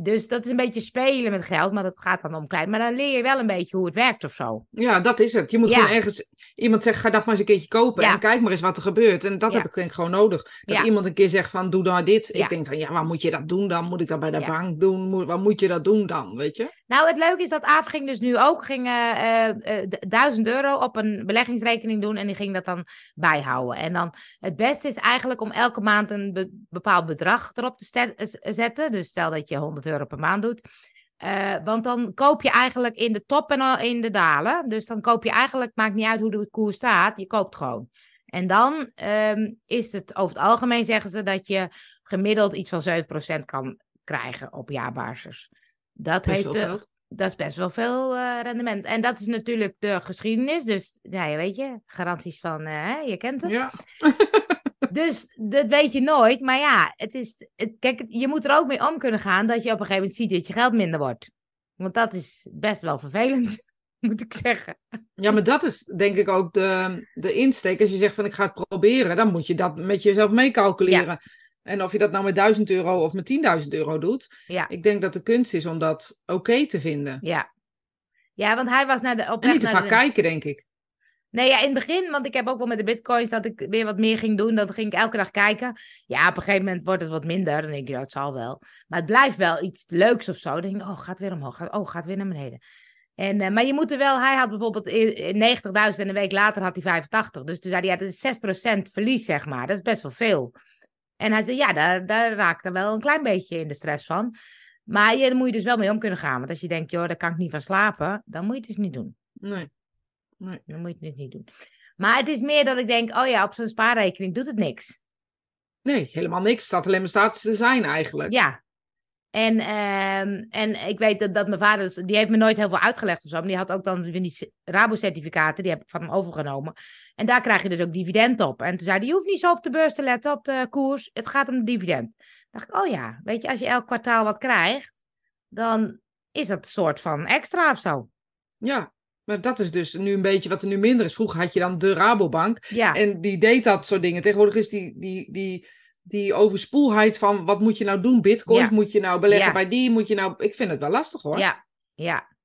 [SPEAKER 2] Dus dat is een beetje spelen met geld, maar dat gaat dan om klein. Maar dan leer je wel een beetje hoe het werkt of zo.
[SPEAKER 1] Ja, dat is het. Je moet
[SPEAKER 2] Ja.
[SPEAKER 1] gewoon ergens... Iemand zegt, ga dat maar eens een keertje kopen
[SPEAKER 2] Ja.
[SPEAKER 1] en kijk maar eens wat er gebeurt. En dat
[SPEAKER 2] Ja.
[SPEAKER 1] heb ik gewoon nodig. Dat
[SPEAKER 2] Ja.
[SPEAKER 1] iemand een keer zegt van, doe nou dit. Ik denk van, ja, waar moet je dat doen dan? Moet ik dat bij de bank doen? Moet, waar moet je dat doen dan, weet je?
[SPEAKER 2] Nou, het leuke is dat Aaf ging dus nu ook ging, eh, eh, eh, 1000 euro op een beleggingsrekening doen en die ging dat dan bijhouden. En dan het beste is eigenlijk om elke maand een be- bepaald bedrag erop te zetten. Dus stel dat je 100 euro per maand doet. Eh, want dan koop je eigenlijk in de top en al in de dalen. Dus dan koop je eigenlijk, maakt niet uit hoe de koers staat, je koopt gewoon. En dan ehm, is het over het algemeen zeggen ze dat je gemiddeld iets van 7% kan krijgen op jaarbasis. Dat
[SPEAKER 1] Best
[SPEAKER 2] heeft de, dat is best wel veel eh, rendement. En dat is natuurlijk de geschiedenis. Dus ja, weet je, garanties van, hè, je kent het.
[SPEAKER 1] Ja.
[SPEAKER 2] Dus dat weet je nooit. Maar ja, het is, het, kijk, het- je moet er ook mee om kunnen gaan dat je op een gegeven moment ziet dat je geld minder wordt. Want dat is best wel vervelend, moet ik zeggen.
[SPEAKER 1] ja, maar dat is denk ik ook de, de insteek. Als je zegt van, ik ga het proberen, dan moet je dat met jezelf meecalculeren. En of je dat nou met 1000 euro of met 10.000 euro doet.
[SPEAKER 2] Ja,
[SPEAKER 1] Ik denk dat de kunst is om dat oké te vinden.
[SPEAKER 2] ja. Ja, want hij was naar de, op
[SPEAKER 1] En niet te vaak
[SPEAKER 2] de...
[SPEAKER 1] kijken, denk ik.
[SPEAKER 2] Nee, ja, in het begin, want ik heb ook wel met de bitcoins dat ik weer wat meer ging doen. Dan ging ik elke dag kijken. Ja, op een gegeven moment wordt het wat minder. Dan denk je, ja, het zal wel. Maar het blijft wel iets leuks of zo. Dan denk ik, oh, gaat weer omhoog. Oh, gaat weer naar beneden. En, eh, maar je moet er wel, hij had bijvoorbeeld i- i- 90.000 en een week later had hij 85. Dus toen zei hij, ja, dat is 6% verlies, zeg maar. Dat is best wel veel. En hij zei, ja, daar, daar raakte wel een klein beetje in de stress van. Maar je, daar moet je dus wel mee om kunnen gaan. Want als je denkt, joh, daar kan ik niet van slapen, dan moet je het dus niet doen.
[SPEAKER 1] Nee.
[SPEAKER 2] Dan moet je het niet doen. Maar het is meer dat ik denk, oh ja, op zo'n spaarrekening doet het niks.
[SPEAKER 1] Nee, helemaal niks. Het staat alleen maar statisch te zijn eigenlijk.
[SPEAKER 2] Ja. En, ehm, en ik weet dat, dat mijn vader, dus- die heeft me nooit heel veel uitgelegd of zo. Maar die had ook dan weer die Rabo-certificaten, die heb ik van hem overgenomen. En daar krijg je dus ook dividend op. En toen zei hij, je hoeft niet zo op de beurs te letten, op de koers. Het gaat om de dividend. dacht ik, oh ja, weet je, als je elk kwartaal wat krijgt, dan is dat een soort van extra of zo.
[SPEAKER 1] Ja, maar dat is dus nu een beetje wat er nu minder is. Vroeger had je dan de Rabobank.
[SPEAKER 2] Ja,
[SPEAKER 1] En die deed dat soort dingen. Tegenwoordig is die, die, die, die overspoelheid van wat moet je nou doen? Bitcoins
[SPEAKER 2] Ja.
[SPEAKER 1] moet je nou beleggen
[SPEAKER 2] Ja.
[SPEAKER 1] bij die? Moet je nou... Ik vind het wel lastig hoor.
[SPEAKER 2] Ja, ja.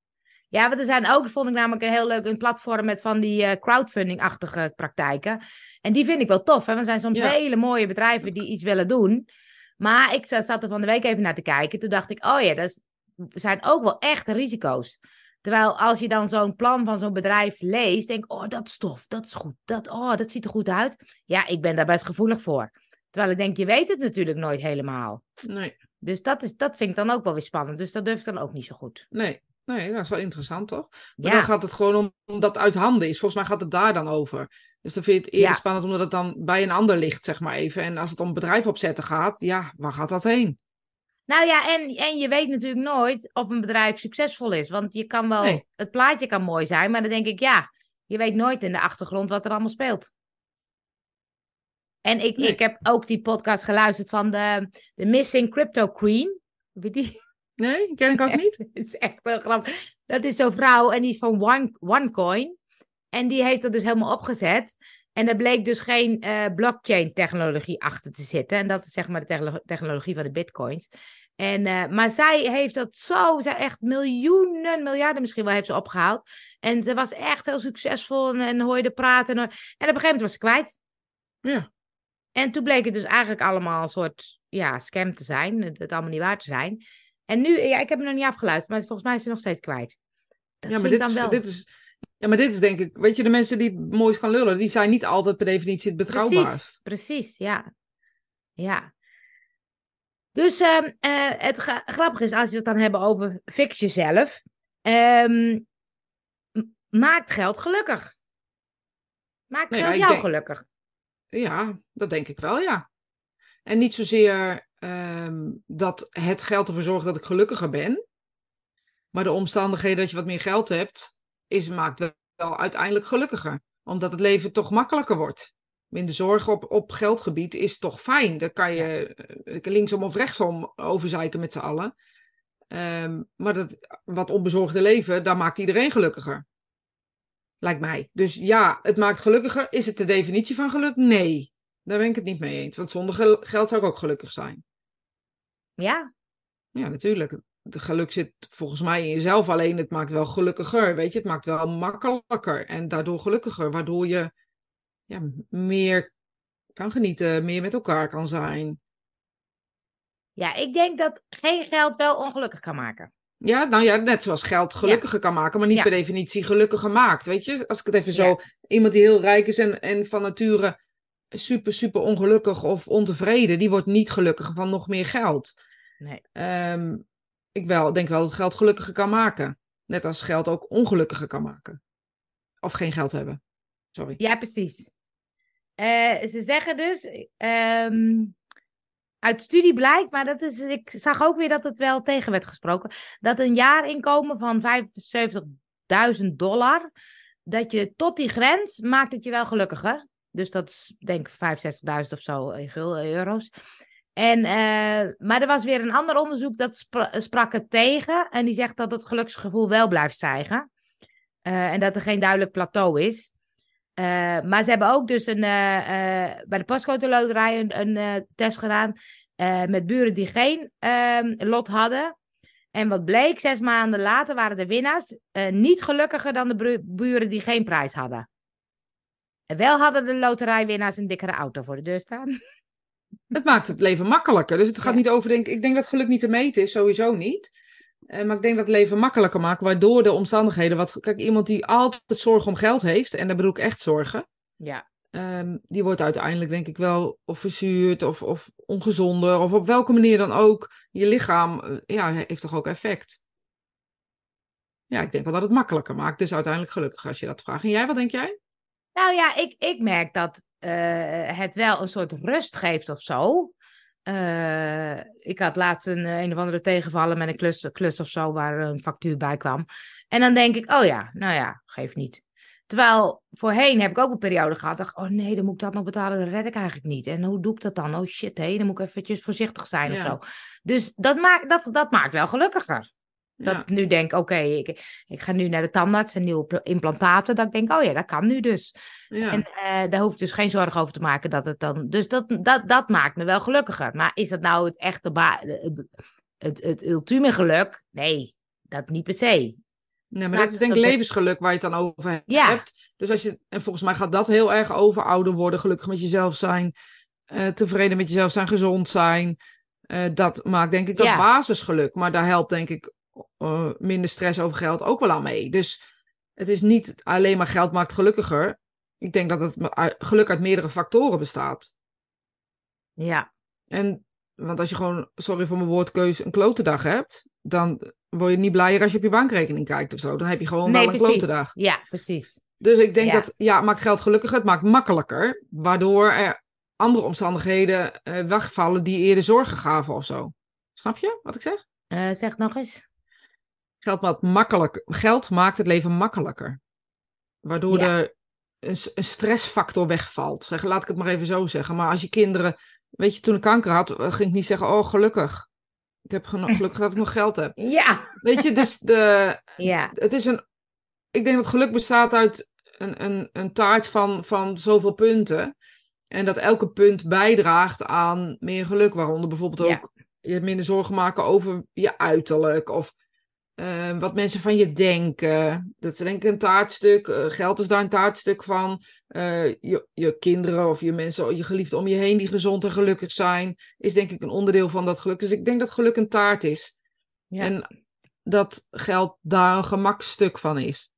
[SPEAKER 2] Ja, want er zijn ook, vond ik namelijk een heel leuk een platform met van die eh, crowdfunding-achtige praktijken. En die vind ik wel tof. Hè? Want er zijn soms
[SPEAKER 1] Ja.
[SPEAKER 2] hele mooie bedrijven die iets willen doen. Maar ik zat er van de week even naar te kijken. Toen dacht ik, oh ja, dat zijn ook wel echt risico's. Terwijl als je dan zo'n plan van zo'n bedrijf leest, denk oh, dat stof, dat is goed. Dat, oh, dat ziet er goed uit. Ja, ik ben daar best gevoelig voor. Terwijl ik denk, je weet het natuurlijk nooit helemaal.
[SPEAKER 1] Nee.
[SPEAKER 2] Dus dat, is, dat vind ik dan ook wel weer spannend. Dus dat durf ik dan ook niet zo goed.
[SPEAKER 1] Nee, nee dat is wel interessant, toch? Maar dan gaat het gewoon om, om dat uit handen is. Volgens mij gaat het daar dan over. Dus dan vind je het eerder spannend omdat het dan bij een ander ligt, zeg maar even. En als het om bedrijf opzetten gaat, ja, waar gaat dat heen?
[SPEAKER 2] Nou ja, en, en je weet natuurlijk nooit of een bedrijf succesvol is. Want je kan wel, het plaatje kan mooi zijn, maar dan denk ik, ja, je weet nooit in de achtergrond wat er allemaal speelt. En ik, ik heb ook die podcast geluisterd van de, de Missing Crypto Queen. Heb je die?
[SPEAKER 1] Nee, ken ik ook niet.
[SPEAKER 2] Dat is echt heel grappig. Dat is zo'n vrouw en die is van One, OneCoin. En die heeft dat dus helemaal opgezet. En er bleek dus geen uh, blockchain-technologie achter te zitten. En dat is zeg maar de technologie van de bitcoins. En, uh, maar zij heeft dat zo, zij echt miljoenen, miljarden misschien wel heeft ze opgehaald. En ze was echt heel succesvol en, en hoorde praten. En, en op een gegeven moment was ze kwijt.
[SPEAKER 1] Ja.
[SPEAKER 2] En toen bleek het dus eigenlijk allemaal een soort ja, scam te zijn. Het, het allemaal niet waar te zijn. En nu, ja, ik heb hem nog niet afgeluisterd, maar volgens mij is ze nog steeds kwijt.
[SPEAKER 1] Dat ja, maar dit, dan wel. dit is ja, maar dit is denk ik, weet je, de mensen die het mooist gaan lullen, die zijn niet altijd per definitie het betrouwbaarst.
[SPEAKER 2] Precies, precies, ja. Ja. Dus uh, uh, het grappige is, als je het dan hebben over fix jezelf, um, maakt geld gelukkig. Maakt nee, geld jou gelukkig.
[SPEAKER 1] Ja, dat denk ik wel, ja. En niet zozeer um, dat het geld ervoor zorgt dat ik gelukkiger ben, maar de omstandigheden dat je wat meer geld hebt, is, maakt wel uiteindelijk gelukkiger. Omdat het leven toch makkelijker wordt. Minder zorgen op, op geldgebied is toch fijn. Daar kan je eh, linksom of rechtsom overzeiken met z'n allen. Ehm, maar dat wat onbezorgde leven, daar maakt iedereen gelukkiger. Lijkt mij. Dus ja, het maakt gelukkiger. Is het de definitie van geluk? Nee. Daar ben ik het niet mee eens. Want zonder geld zou ik ook gelukkig zijn.
[SPEAKER 2] Ja.
[SPEAKER 1] Ja, natuurlijk de geluk zit volgens mij in jezelf, alleen het maakt wel gelukkiger, weet je. Het maakt wel makkelijker en daardoor gelukkiger, waardoor je ja, meer kan genieten, meer met elkaar kan zijn.
[SPEAKER 2] Ja, ik denk dat geen geld wel ongelukkig kan maken.
[SPEAKER 1] Ja, nou ja, net zoals geld gelukkiger kan maken, maar niet per definitie gelukkiger maakt. Weet je, als ik het even zo. Iemand die heel rijk is en, en van nature super, super ongelukkig of ontevreden, die wordt niet gelukkiger van nog meer geld.
[SPEAKER 2] Nee.
[SPEAKER 1] Um, ik wel, denk wel dat geld gelukkiger kan maken. Net als geld ook ongelukkiger kan maken. Of geen geld hebben. Sorry.
[SPEAKER 2] Ja, precies. Uh, ze zeggen dus, um, uit studie blijkt, maar dat is, ik zag ook weer dat het wel tegen werd gesproken, dat een jaarinkomen van 75.000 dollar, dat je tot die grens maakt het je wel gelukkiger. Dus dat is denk ik 65.000 of zo in euro's. En, uh, maar er was weer een ander onderzoek dat sprak het tegen. En die zegt dat het geluksgevoel wel blijft stijgen. Uh, en dat er geen duidelijk plateau is. Maar ze hebben ook dus een, bij de postcode loterij een, test gedaan. met buren die geen ehm, lot hadden. En wat bleek, zes maanden later waren de winnaars niet gelukkiger dan de buren die geen prijs hadden. En wel hadden de loterijwinnaars een dikkere auto voor de deur staan.
[SPEAKER 1] Het maakt het leven makkelijker. Dus het gaat niet over, denk, ik denk dat geluk niet te meten is, sowieso niet. Uh, maar ik denk dat het leven makkelijker maakt, waardoor de omstandigheden. Wat, kijk, iemand die altijd zorgen om geld heeft, en daar bedoel ik echt zorgen.
[SPEAKER 2] Ja.
[SPEAKER 1] Um, die wordt uiteindelijk, denk ik, wel of verzuurd of, of ongezonder, of op welke manier dan ook. Je lichaam uh, ja, heeft toch ook effect. Ja, ik denk wel dat het makkelijker maakt. Dus uiteindelijk gelukkig als je dat vraagt. En jij, wat denk jij?
[SPEAKER 2] Nou ja, ik, ik merk dat het wel een soort rust geeft of zo. Uh, ik had laatst een, een of andere tegenvallen met een klus, klus of zo waar een factuur bij kwam. En dan denk ik, oh ja, nou ja, geeft niet. Terwijl voorheen heb ik ook een periode gehad. Dacht, oh nee, dan moet ik dat nog betalen. Dat red ik eigenlijk niet. En hoe doe ik dat dan? Oh shit, hé, dan moet ik eventjes voorzichtig zijn of zo. Dus dat maakt, dat, dat maakt wel gelukkiger. Dat ik nu denk, oké, ik, ik ga nu naar de tandarts en nieuwe implantaten. Dat ik denk, oh ja, dat kan nu dus. Ja. En uh, daar hoef ik dus geen zorgen over te maken dat het dan... Dus dat, dat, dat maakt me wel gelukkiger. Maar is dat nou het echte... Het, het, het, ultieme geluk? Nee, dat niet per se.
[SPEAKER 1] Nee, maar dat is denk ik levensgeluk waar je het dan over hebt. Dus als je, en volgens mij gaat dat heel erg over ouder worden, gelukkig met jezelf zijn, uh, tevreden met jezelf zijn, gezond zijn, Eh, dat maakt denk ik dat
[SPEAKER 2] Ja.
[SPEAKER 1] basisgeluk. Maar daar helpt denk ik eh, minder stress over geld ook wel aan mee. Dus het is niet alleen maar geld maakt gelukkiger. Ik denk dat het geluk uit meerdere factoren bestaat.
[SPEAKER 2] Ja,
[SPEAKER 1] En, want als je gewoon, sorry voor mijn woordkeus, een klote dag hebt, dan word je niet blijer als je op je bankrekening kijkt of zo. Dan heb je gewoon
[SPEAKER 2] nee,
[SPEAKER 1] wel een klote dag.
[SPEAKER 2] Ja, precies.
[SPEAKER 1] Dus ik denk
[SPEAKER 2] Ja.
[SPEAKER 1] dat, ja, het maakt geld gelukkiger, het maakt makkelijker, waardoor er andere omstandigheden eh, wegvallen die eerder zorgen gaven of zo. Snap je wat ik zeg?
[SPEAKER 2] Eh, zeg nog eens.
[SPEAKER 1] Geld maakt, makkelijk, geld maakt het leven makkelijker. Waardoor
[SPEAKER 2] Ja.
[SPEAKER 1] er een, stressfactor wegvalt. Zeg, laat ik het maar even zo zeggen. Maar als je kinderen, weet je, toen ik kanker had, eh, ging ik niet zeggen, oh gelukkig. Ik heb gelukkig dat ik nog geld heb.
[SPEAKER 2] Ja,
[SPEAKER 1] Weet je, dus de,
[SPEAKER 2] ja,
[SPEAKER 1] het is een. Ik denk dat geluk bestaat uit een, een, een taart van, van zoveel punten. En dat elke punt bijdraagt aan meer geluk. Waaronder bijvoorbeeld
[SPEAKER 2] Ja.
[SPEAKER 1] ook je minder zorgen maken over je uiterlijk. Of eh, wat mensen van je denken. Dat is denk ik een taartstuk. Eh, geld is daar een taartstuk van. Eh, je, je kinderen of je mensen, je geliefden om je heen die gezond en gelukkig zijn. Is denk ik een onderdeel van dat geluk. Dus ik denk dat geluk een taart is.
[SPEAKER 2] ja.
[SPEAKER 1] En dat geld daar een gemakstuk van is.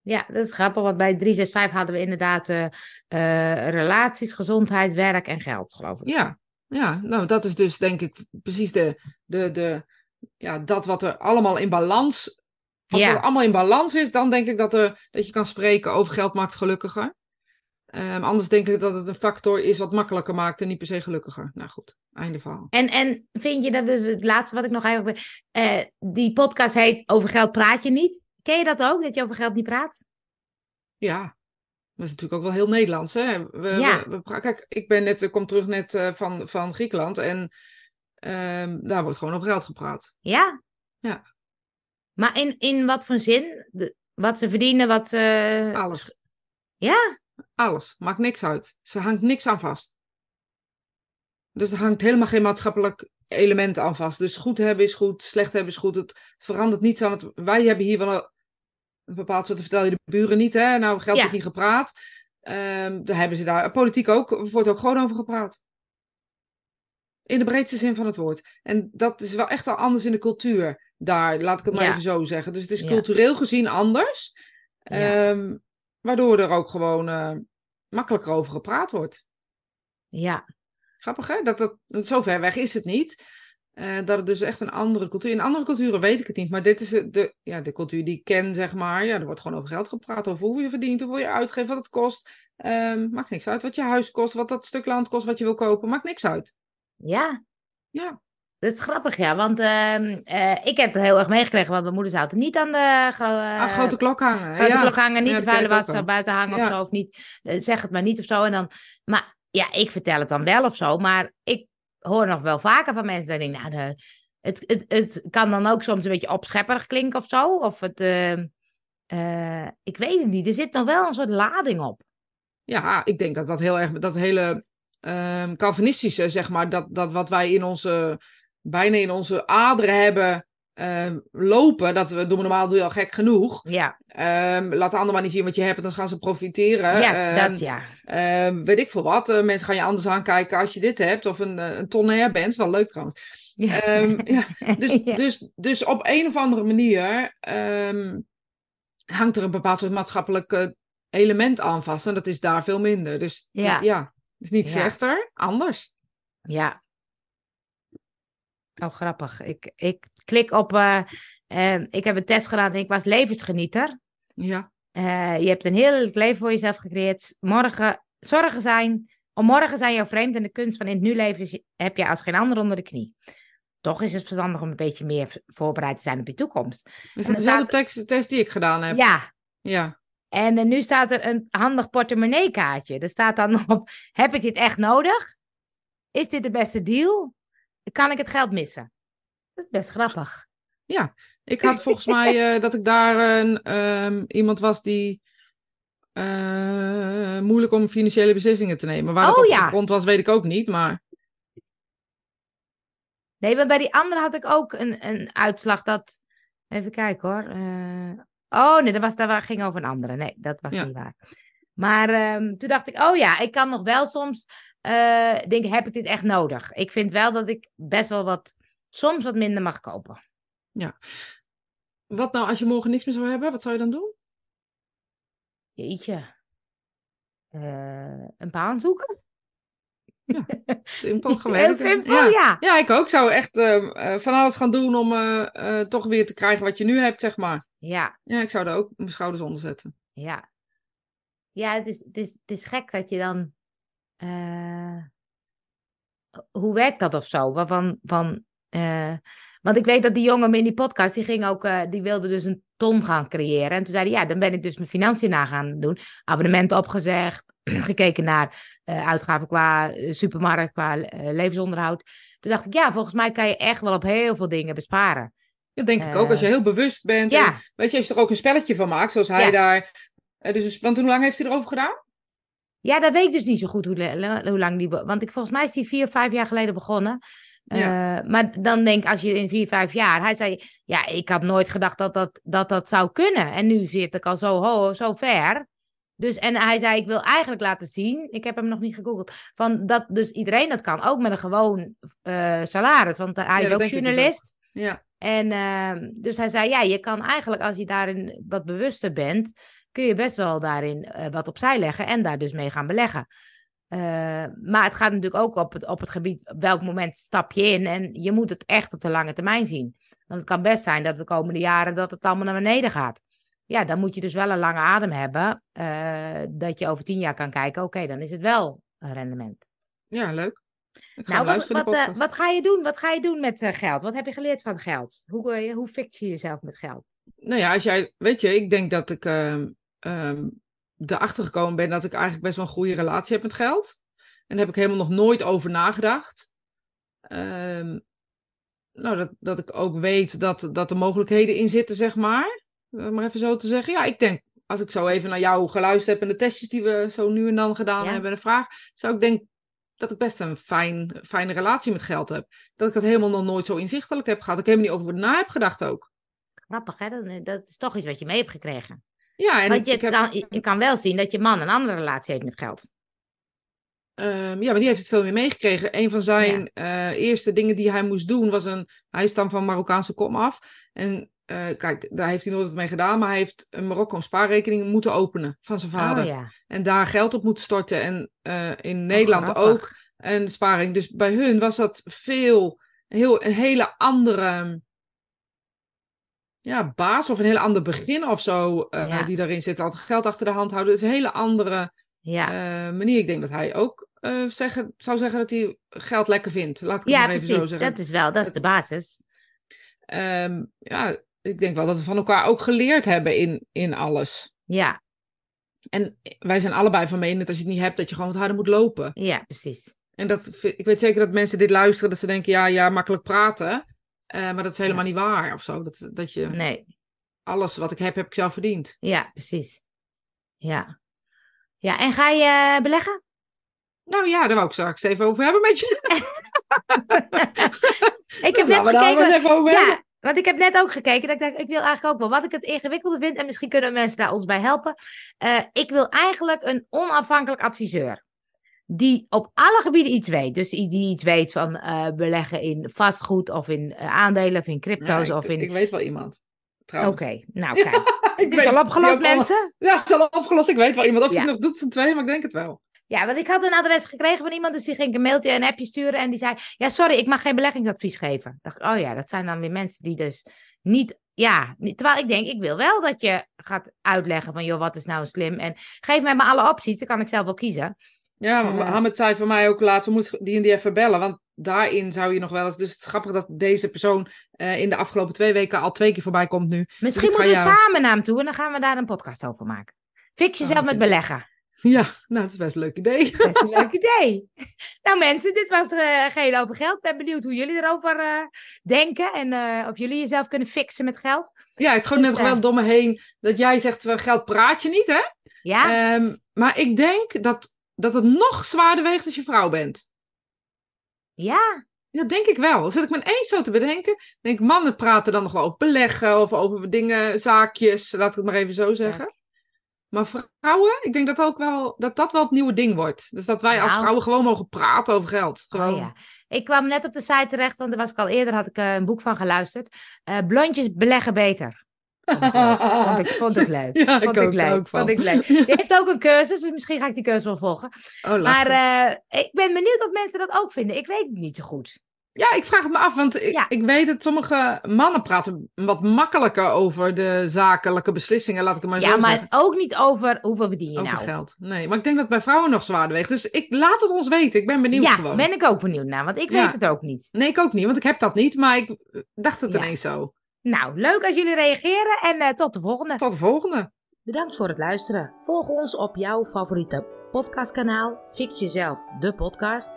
[SPEAKER 2] Ja, dat is grappig, want bij 365 hadden we inderdaad eh, relaties, gezondheid, werk en geld, geloof ik.
[SPEAKER 1] Ja, ja, nou dat is dus denk ik precies de, de, de, ja, dat wat er allemaal in balans, als
[SPEAKER 2] Ja.
[SPEAKER 1] dat allemaal in balans is, dan denk ik dat, er, dat je kan spreken over geld maakt gelukkiger. Ehm, anders denk ik dat het een factor is wat makkelijker maakt en niet per se gelukkiger. Nou goed, einde verhaal.
[SPEAKER 2] En, en vind je, dat is het laatste wat ik nog eigenlijk... eh die podcast heet Over geld praat je niet. Ken je dat ook, dat je over geld niet praat?
[SPEAKER 1] Ja, dat is natuurlijk ook wel heel Nederlands. Hè? We,
[SPEAKER 2] Ja.
[SPEAKER 1] we, kijk, ik ben net, ik kom terug net eh, van, van Griekenland en ehm, daar wordt gewoon over geld gepraat.
[SPEAKER 2] Ja?
[SPEAKER 1] Ja.
[SPEAKER 2] Maar in, in wat voor zin? De- wat ze verdienen, wat ze...
[SPEAKER 1] Alles.
[SPEAKER 2] Ja?
[SPEAKER 1] Alles. Maakt niks uit. Ze hangt niks aan vast. Dus er hangt helemaal geen maatschappelijk element aan vast. Dus goed hebben is goed, slecht hebben is goed. Het verandert niets aan het. Wij hebben hier wel een, een bepaald soort. vertel je de buren niet, hè? Nou, geld
[SPEAKER 2] Ja.
[SPEAKER 1] wordt niet gepraat. Ehm daar hebben ze daar. Politiek ook. Er wordt ook gewoon over gepraat. In de breedste zin van het woord. En dat is wel echt al anders in de cultuur. Daar, laat ik het maar
[SPEAKER 2] Ja.
[SPEAKER 1] even zo zeggen. Dus het is cultureel gezien anders. Ehm, waardoor er ook gewoon eh, makkelijker over gepraat wordt.
[SPEAKER 2] Ja.
[SPEAKER 1] Grappig hè? Dat dat, zo ver weg is het niet. Eh, dat het dus echt een andere cultuur. In andere culturen weet ik het niet. Maar dit is de, de, ja, de cultuur die ik ken, zeg maar. Ja, er wordt gewoon over geld gepraat. Over hoeveel je verdient, hoeveel je uitgeeft, wat het kost. Ehm, maakt niks uit wat je huis kost, wat dat stuk land kost, wat je wil kopen. Maakt niks uit.
[SPEAKER 2] Ja.
[SPEAKER 1] Ja.
[SPEAKER 2] Dat is grappig, ja. Want ehm, eh, ik heb het heel erg meegekregen, want mijn moeder zou het niet aan de gro- eh,
[SPEAKER 1] Ah, grote klok hangen.
[SPEAKER 2] grote
[SPEAKER 1] ja.
[SPEAKER 2] klok hangen. Niet
[SPEAKER 1] Ja,
[SPEAKER 2] de vuile was buiten hangen
[SPEAKER 1] Ja.
[SPEAKER 2] of zo. Of niet. Eh, zeg het maar niet of zo. En dan, maar ja, ik vertel het dan wel of zo. Maar ik hoor nog wel vaker van mensen dat ik nou, de, het, het, het kan dan ook soms een beetje opschepperig klinken of zo. Of het, ehm, eh, ik weet het niet. Er zit nog wel een soort lading op.
[SPEAKER 1] Ja, ik denk dat dat heel erg, dat hele ehm Calvinistische, zeg maar, dat, dat wat wij in onze, bijna in onze aderen hebben ehm, lopen, dat we doen we normaal doe je al gek genoeg.
[SPEAKER 2] Ja,
[SPEAKER 1] Ehm, laat de ander maar niet zien wat je hebt en dan gaan ze profiteren.
[SPEAKER 2] ja dat ja.
[SPEAKER 1] weet ik veel wat. Eh, mensen gaan je anders aankijken als je dit hebt of een, eh, een tonner bent. Wel leuk trouwens.
[SPEAKER 2] Ja.
[SPEAKER 1] Ja, dus,
[SPEAKER 2] Ja.
[SPEAKER 1] dus, dus op een of andere manier hangt er een bepaald soort maatschappelijk eh, element aan vast. En dat is daar veel minder. Dus
[SPEAKER 2] Ja.
[SPEAKER 1] ja, is niet
[SPEAKER 2] Ja.
[SPEAKER 1] slechter, anders.
[SPEAKER 2] Ja. Oh, grappig. Ik, ik klik op. eh, eh, ik heb een test gedaan en ik was levensgenieter.
[SPEAKER 1] Ja,
[SPEAKER 2] Eh, je hebt een heel leven voor jezelf gecreëerd. Morgen, zorgen zijn. Om morgen zijn jou vreemd en de kunst van in het nu leven heb je als geen ander onder de knie. Toch is het verstandig om een beetje meer voorbereid te zijn op je toekomst.
[SPEAKER 1] is dat dezelfde
[SPEAKER 2] staat-
[SPEAKER 1] tekst, test die ik gedaan heb?
[SPEAKER 2] Ja,
[SPEAKER 1] Ja.
[SPEAKER 2] En eh, nu staat er een handig portemonneekaartje. Er staat dan op: heb ik dit echt nodig? Is dit de beste deal? Kan ik het geld missen? Dat is best grappig.
[SPEAKER 1] Ik had volgens mij eh, dat ik daar een, ehm, iemand was die eh, moeilijk om financiële beslissingen te nemen. Waar
[SPEAKER 2] Oh,
[SPEAKER 1] op
[SPEAKER 2] ja.
[SPEAKER 1] grond was, weet ik ook niet. Maar
[SPEAKER 2] Nee, want bij die andere had ik ook een, een uitslag dat. Even kijken hoor. Oh nee, dat, was, dat ging over een andere. Nee, dat was
[SPEAKER 1] Ja.
[SPEAKER 2] niet waar. Maar ehm, toen dacht ik, oh ja, ik kan nog wel soms denk heb ik dit echt nodig? Ik vind wel dat ik best wel wat, soms wat minder mag kopen.
[SPEAKER 1] Wat nou als je morgen niks meer zou hebben? Wat zou je dan doen?
[SPEAKER 2] Jeetje. Eh, een baan zoeken?
[SPEAKER 1] Simpel
[SPEAKER 2] Heel
[SPEAKER 1] gewerkt.
[SPEAKER 2] simpel,
[SPEAKER 1] Ja.
[SPEAKER 2] ja.
[SPEAKER 1] Ja, ik ook. Zou echt eh, eh, van alles gaan doen om eh, toch weer te krijgen wat je nu hebt, zeg maar.
[SPEAKER 2] Ja,
[SPEAKER 1] Ja, ik zou daar ook mijn schouders onder zetten.
[SPEAKER 2] ja. Ja, het is, het is, het is gek dat je dan... hoe werkt dat of zo? Waarvan, van, eh, want ik weet dat die jongen in die podcast, die ging ook, eh, die wilde dus een ton gaan creëren. En toen zei hij, ja, dan ben ik dus mijn financiën na gaan doen. Abonnementen opgezegd, gekeken naar eh, uitgaven qua eh, supermarkt, qua levensonderhoud. Toen dacht ik, ja, volgens mij kan je echt wel op heel veel dingen besparen.
[SPEAKER 1] Dat denk ik ook. Als je heel bewust bent.
[SPEAKER 2] Ja.
[SPEAKER 1] En, weet je, als je er ook een spelletje van maakt, zoals hij
[SPEAKER 2] Ja.
[SPEAKER 1] daar. dus, want hoe lang heeft hij erover gedaan?
[SPEAKER 2] Ja, dat weet ik dus niet zo goed hoe, hoe lang die... Want ik, volgens mij is die vier, vijf jaar geleden begonnen.
[SPEAKER 1] Ja.
[SPEAKER 2] Eh, maar dan denk ik, als je in vier, vijf jaar... Hij zei, ja, ik had nooit gedacht dat dat, dat, dat zou kunnen. En nu zit ik al zo, ho, zo ver. Dus, en hij zei, ik wil eigenlijk laten zien... Ik heb hem nog niet gegoogeld. Van dat dus iedereen dat kan. Ook met een gewoon eh, salaris. Want hij
[SPEAKER 1] Ja,
[SPEAKER 2] is
[SPEAKER 1] dat
[SPEAKER 2] ook
[SPEAKER 1] dus
[SPEAKER 2] journalist.
[SPEAKER 1] Ja.
[SPEAKER 2] En ehm, dus hij zei, ja, je kan eigenlijk als je daarin wat bewuster bent, kun je best wel daarin eh, wat opzij leggen en daar dus mee gaan beleggen. Eh, maar het gaat natuurlijk ook op het, op het gebied, op welk moment stap je in en je moet het echt op de lange termijn zien. Want het kan best zijn dat de komende jaren dat het allemaal naar beneden gaat. Ja, dan moet je dus wel een lange adem hebben, eh, dat je over tien jaar kan kijken, oké, dan is het wel een rendement.
[SPEAKER 1] ja, leuk.
[SPEAKER 2] Nou, wat, wat, eh, wat ga je doen? Wat ga je doen met geld? Wat heb je geleerd van geld? Hoe, eh, hoe fix je jezelf met geld?
[SPEAKER 1] Nou ja, als jij, weet je, ik denk dat ik ehm ehm, erachter gekomen ben dat ik eigenlijk best wel een goede relatie heb met geld. En daar heb ik helemaal nog nooit over nagedacht. Ehm, nou, dat, dat ik ook weet dat, dat er mogelijkheden in zitten, zeg maar. Maar even zo te zeggen. Ja, ik denk, als ik zo even naar jou geluisterd heb en de testjes die we zo nu en dan gedaan
[SPEAKER 2] Ja.
[SPEAKER 1] hebben en de vraag, zou ik denken dat ik best een fijn, fijne relatie met geld heb. Dat ik dat helemaal nog nooit zo inzichtelijk heb gehad. Ik helemaal niet over na heb gedacht ook.
[SPEAKER 2] Grappig, hè? Dat, dat is toch iets wat je mee hebt gekregen.
[SPEAKER 1] Ja, en
[SPEAKER 2] Want je,
[SPEAKER 1] ik heb,
[SPEAKER 2] kan, je, kan wel zien dat je man een andere relatie heeft met geld.
[SPEAKER 1] Ehm, ja, maar die heeft het veel meer meegekregen. Een van zijn eh, eerste dingen die hij moest doen was een. Hij is dan van Marokkaanse kom af. En eh, kijk, daar heeft hij nooit wat mee gedaan. Maar hij heeft een Marokko een spaarrekening moeten openen van zijn vader.
[SPEAKER 2] Oh ja.
[SPEAKER 1] En daar geld op moeten storten. En eh, in Nederland
[SPEAKER 2] Oh, grappig.
[SPEAKER 1] ook een sparing. Dus bij hun was dat veel. Heel, een hele andere. Ja, baas of een heel ander begin of zo. eh,
[SPEAKER 2] Ja.
[SPEAKER 1] Die daarin zit. Altijd geld achter de hand houden. Het is een hele andere
[SPEAKER 2] Ja,
[SPEAKER 1] eh, manier. Ik denk dat hij ook eh, zeggen, zou zeggen dat hij geld lekker vindt. Laat ik
[SPEAKER 2] ja
[SPEAKER 1] even zo
[SPEAKER 2] precies.
[SPEAKER 1] zeggen.
[SPEAKER 2] Dat is wel, dat is de basis.
[SPEAKER 1] Ehm, ja, ik denk wel dat we van elkaar ook geleerd hebben in, in alles.
[SPEAKER 2] Ja,
[SPEAKER 1] En wij zijn allebei van mening dat als je het niet hebt, dat je gewoon wat harder moet lopen.
[SPEAKER 2] ja, precies.
[SPEAKER 1] En dat, ik weet zeker dat mensen dit luisteren, dat ze denken, ja, ja, makkelijk praten. Eh, maar dat is helemaal niet waar of zo. Dat, dat je
[SPEAKER 2] Nee,
[SPEAKER 1] alles wat ik heb, heb ik zelf verdiend.
[SPEAKER 2] ja, precies. Ja. Ja, en ga je eh, beleggen?
[SPEAKER 1] Nou ja, daar wou ik straks even over hebben met je.
[SPEAKER 2] Ik heb net
[SPEAKER 1] maar eens
[SPEAKER 2] gekeken.
[SPEAKER 1] even over hebben.
[SPEAKER 2] Ja, want ik heb net ook gekeken. Dat ik dacht, ik wil eigenlijk ook wel. Wat ik het ingewikkelde vind, en misschien kunnen mensen daar ons bij helpen. eh, ik wil eigenlijk een onafhankelijk adviseur. Die op alle gebieden iets weet. Dus die iets weet van eh, beleggen in vastgoed of in eh, aandelen of in
[SPEAKER 1] Ja,
[SPEAKER 2] crypto's
[SPEAKER 1] ik,
[SPEAKER 2] of in.
[SPEAKER 1] ik weet wel iemand.
[SPEAKER 2] Oké, nou kijk. Het is
[SPEAKER 1] weet-
[SPEAKER 2] al opgelost,
[SPEAKER 1] al-
[SPEAKER 2] mensen.
[SPEAKER 1] Ja, het is al opgelost. Ik weet wel iemand. Of
[SPEAKER 2] Ja.
[SPEAKER 1] hij nog doet zijn tweede, maar ik denk het wel.
[SPEAKER 2] Ja, want ik had een adres gekregen van iemand, dus die ging een mailtje en een appje sturen. En die zei: Ja, sorry, ik mag geen beleggingsadvies geven. Ik dacht, oh ja, dat zijn dan weer mensen die dus niet. Ja, terwijl ik denk, ik wil wel dat je gaat uitleggen van, joh, wat is nou slim? En geef mij maar alle opties, dan kan ik zelf wel kiezen.
[SPEAKER 1] Ja,
[SPEAKER 2] Eh.
[SPEAKER 1] maar Hamid zei van mij ook laatst, we moeten die en die even bellen. Want daarin zou je nog wel eens... Dus het is grappig dat deze persoon eh, in de afgelopen twee weken al twee keer voorbij komt nu.
[SPEAKER 2] Misschien
[SPEAKER 1] ga
[SPEAKER 2] moeten we
[SPEAKER 1] jou-
[SPEAKER 2] samen naar hem toe en dan gaan we daar een podcast over maken. Fix jezelf
[SPEAKER 1] Oh,
[SPEAKER 2] met beleggen.
[SPEAKER 1] Ja, nou, dat is best een leuk idee.
[SPEAKER 2] Best een leuk idee. Nou mensen, dit was de uh, Geel over Geld. Ik ben benieuwd hoe jullie erover eh, denken. En eh, of jullie jezelf kunnen fixen met geld.
[SPEAKER 1] Ja, het schoot net
[SPEAKER 2] Dus,
[SPEAKER 1] nog wel
[SPEAKER 2] eh,
[SPEAKER 1] door me heen dat jij zegt, eh, geld praat je niet, hè?
[SPEAKER 2] Ja?
[SPEAKER 1] Ehm, maar ik denk dat, dat het nog zwaarder weegt als je vrouw bent.
[SPEAKER 2] ja?
[SPEAKER 1] Dat denk ik wel. Als ik me eens zo te bedenken, denk ik, mannen praten dan nog wel over beleggen of over dingen, zaakjes, laat ik het maar even zo zeggen. Maar vrouwen, ik denk dat ook wel, dat, dat wel het nieuwe ding wordt. Dus dat wij als
[SPEAKER 2] Nou.
[SPEAKER 1] vrouwen gewoon mogen praten over geld. Gewoon.
[SPEAKER 2] Oh, ja. Ik kwam net op de site terecht, want er was ik al eerder, had ik eh, een boek van geluisterd. Eh, blondjes beleggen beter. Vond ik. Vond ik, ik leuk.
[SPEAKER 1] Ja,
[SPEAKER 2] vond
[SPEAKER 1] ik ook,
[SPEAKER 2] leuk.
[SPEAKER 1] ook van.
[SPEAKER 2] Vond ik leuk. Die heeft ook een cursus, dus misschien ga ik die cursus wel volgen.
[SPEAKER 1] Oh.
[SPEAKER 2] Maar eh, ik ben benieuwd of mensen dat ook vinden. Ik weet het niet zo goed.
[SPEAKER 1] Ja, ik vraag het me af, want ik,
[SPEAKER 2] Ja.
[SPEAKER 1] ik weet dat sommige mannen praten wat makkelijker over de zakelijke beslissingen, laat ik het maar
[SPEAKER 2] Ja,
[SPEAKER 1] zo
[SPEAKER 2] maar
[SPEAKER 1] zeggen.
[SPEAKER 2] ook niet over hoeveel verdien je
[SPEAKER 1] Over
[SPEAKER 2] nou.
[SPEAKER 1] geld. Nee, maar ik denk dat het bij vrouwen nog zwaarder weegt. Dus ik laat het ons weten. Ik ben benieuwd
[SPEAKER 2] Ja,
[SPEAKER 1] gewoon.
[SPEAKER 2] ben ik ook benieuwd naar, want ik
[SPEAKER 1] Ja.
[SPEAKER 2] weet het ook niet.
[SPEAKER 1] Nee, ik ook niet, want ik heb dat niet, maar ik dacht het
[SPEAKER 2] Ja.
[SPEAKER 1] ineens zo.
[SPEAKER 2] Nou, leuk als jullie reageren en eh, tot de volgende.
[SPEAKER 1] Tot de volgende.
[SPEAKER 2] Bedankt voor het luisteren. Volg ons op jouw favoriete podcastkanaal Fix Jezelf, de podcast.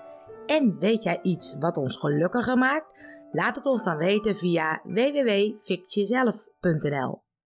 [SPEAKER 2] En weet jij iets wat ons gelukkiger maakt? Laat het ons dan weten via www.fixjezelf.nl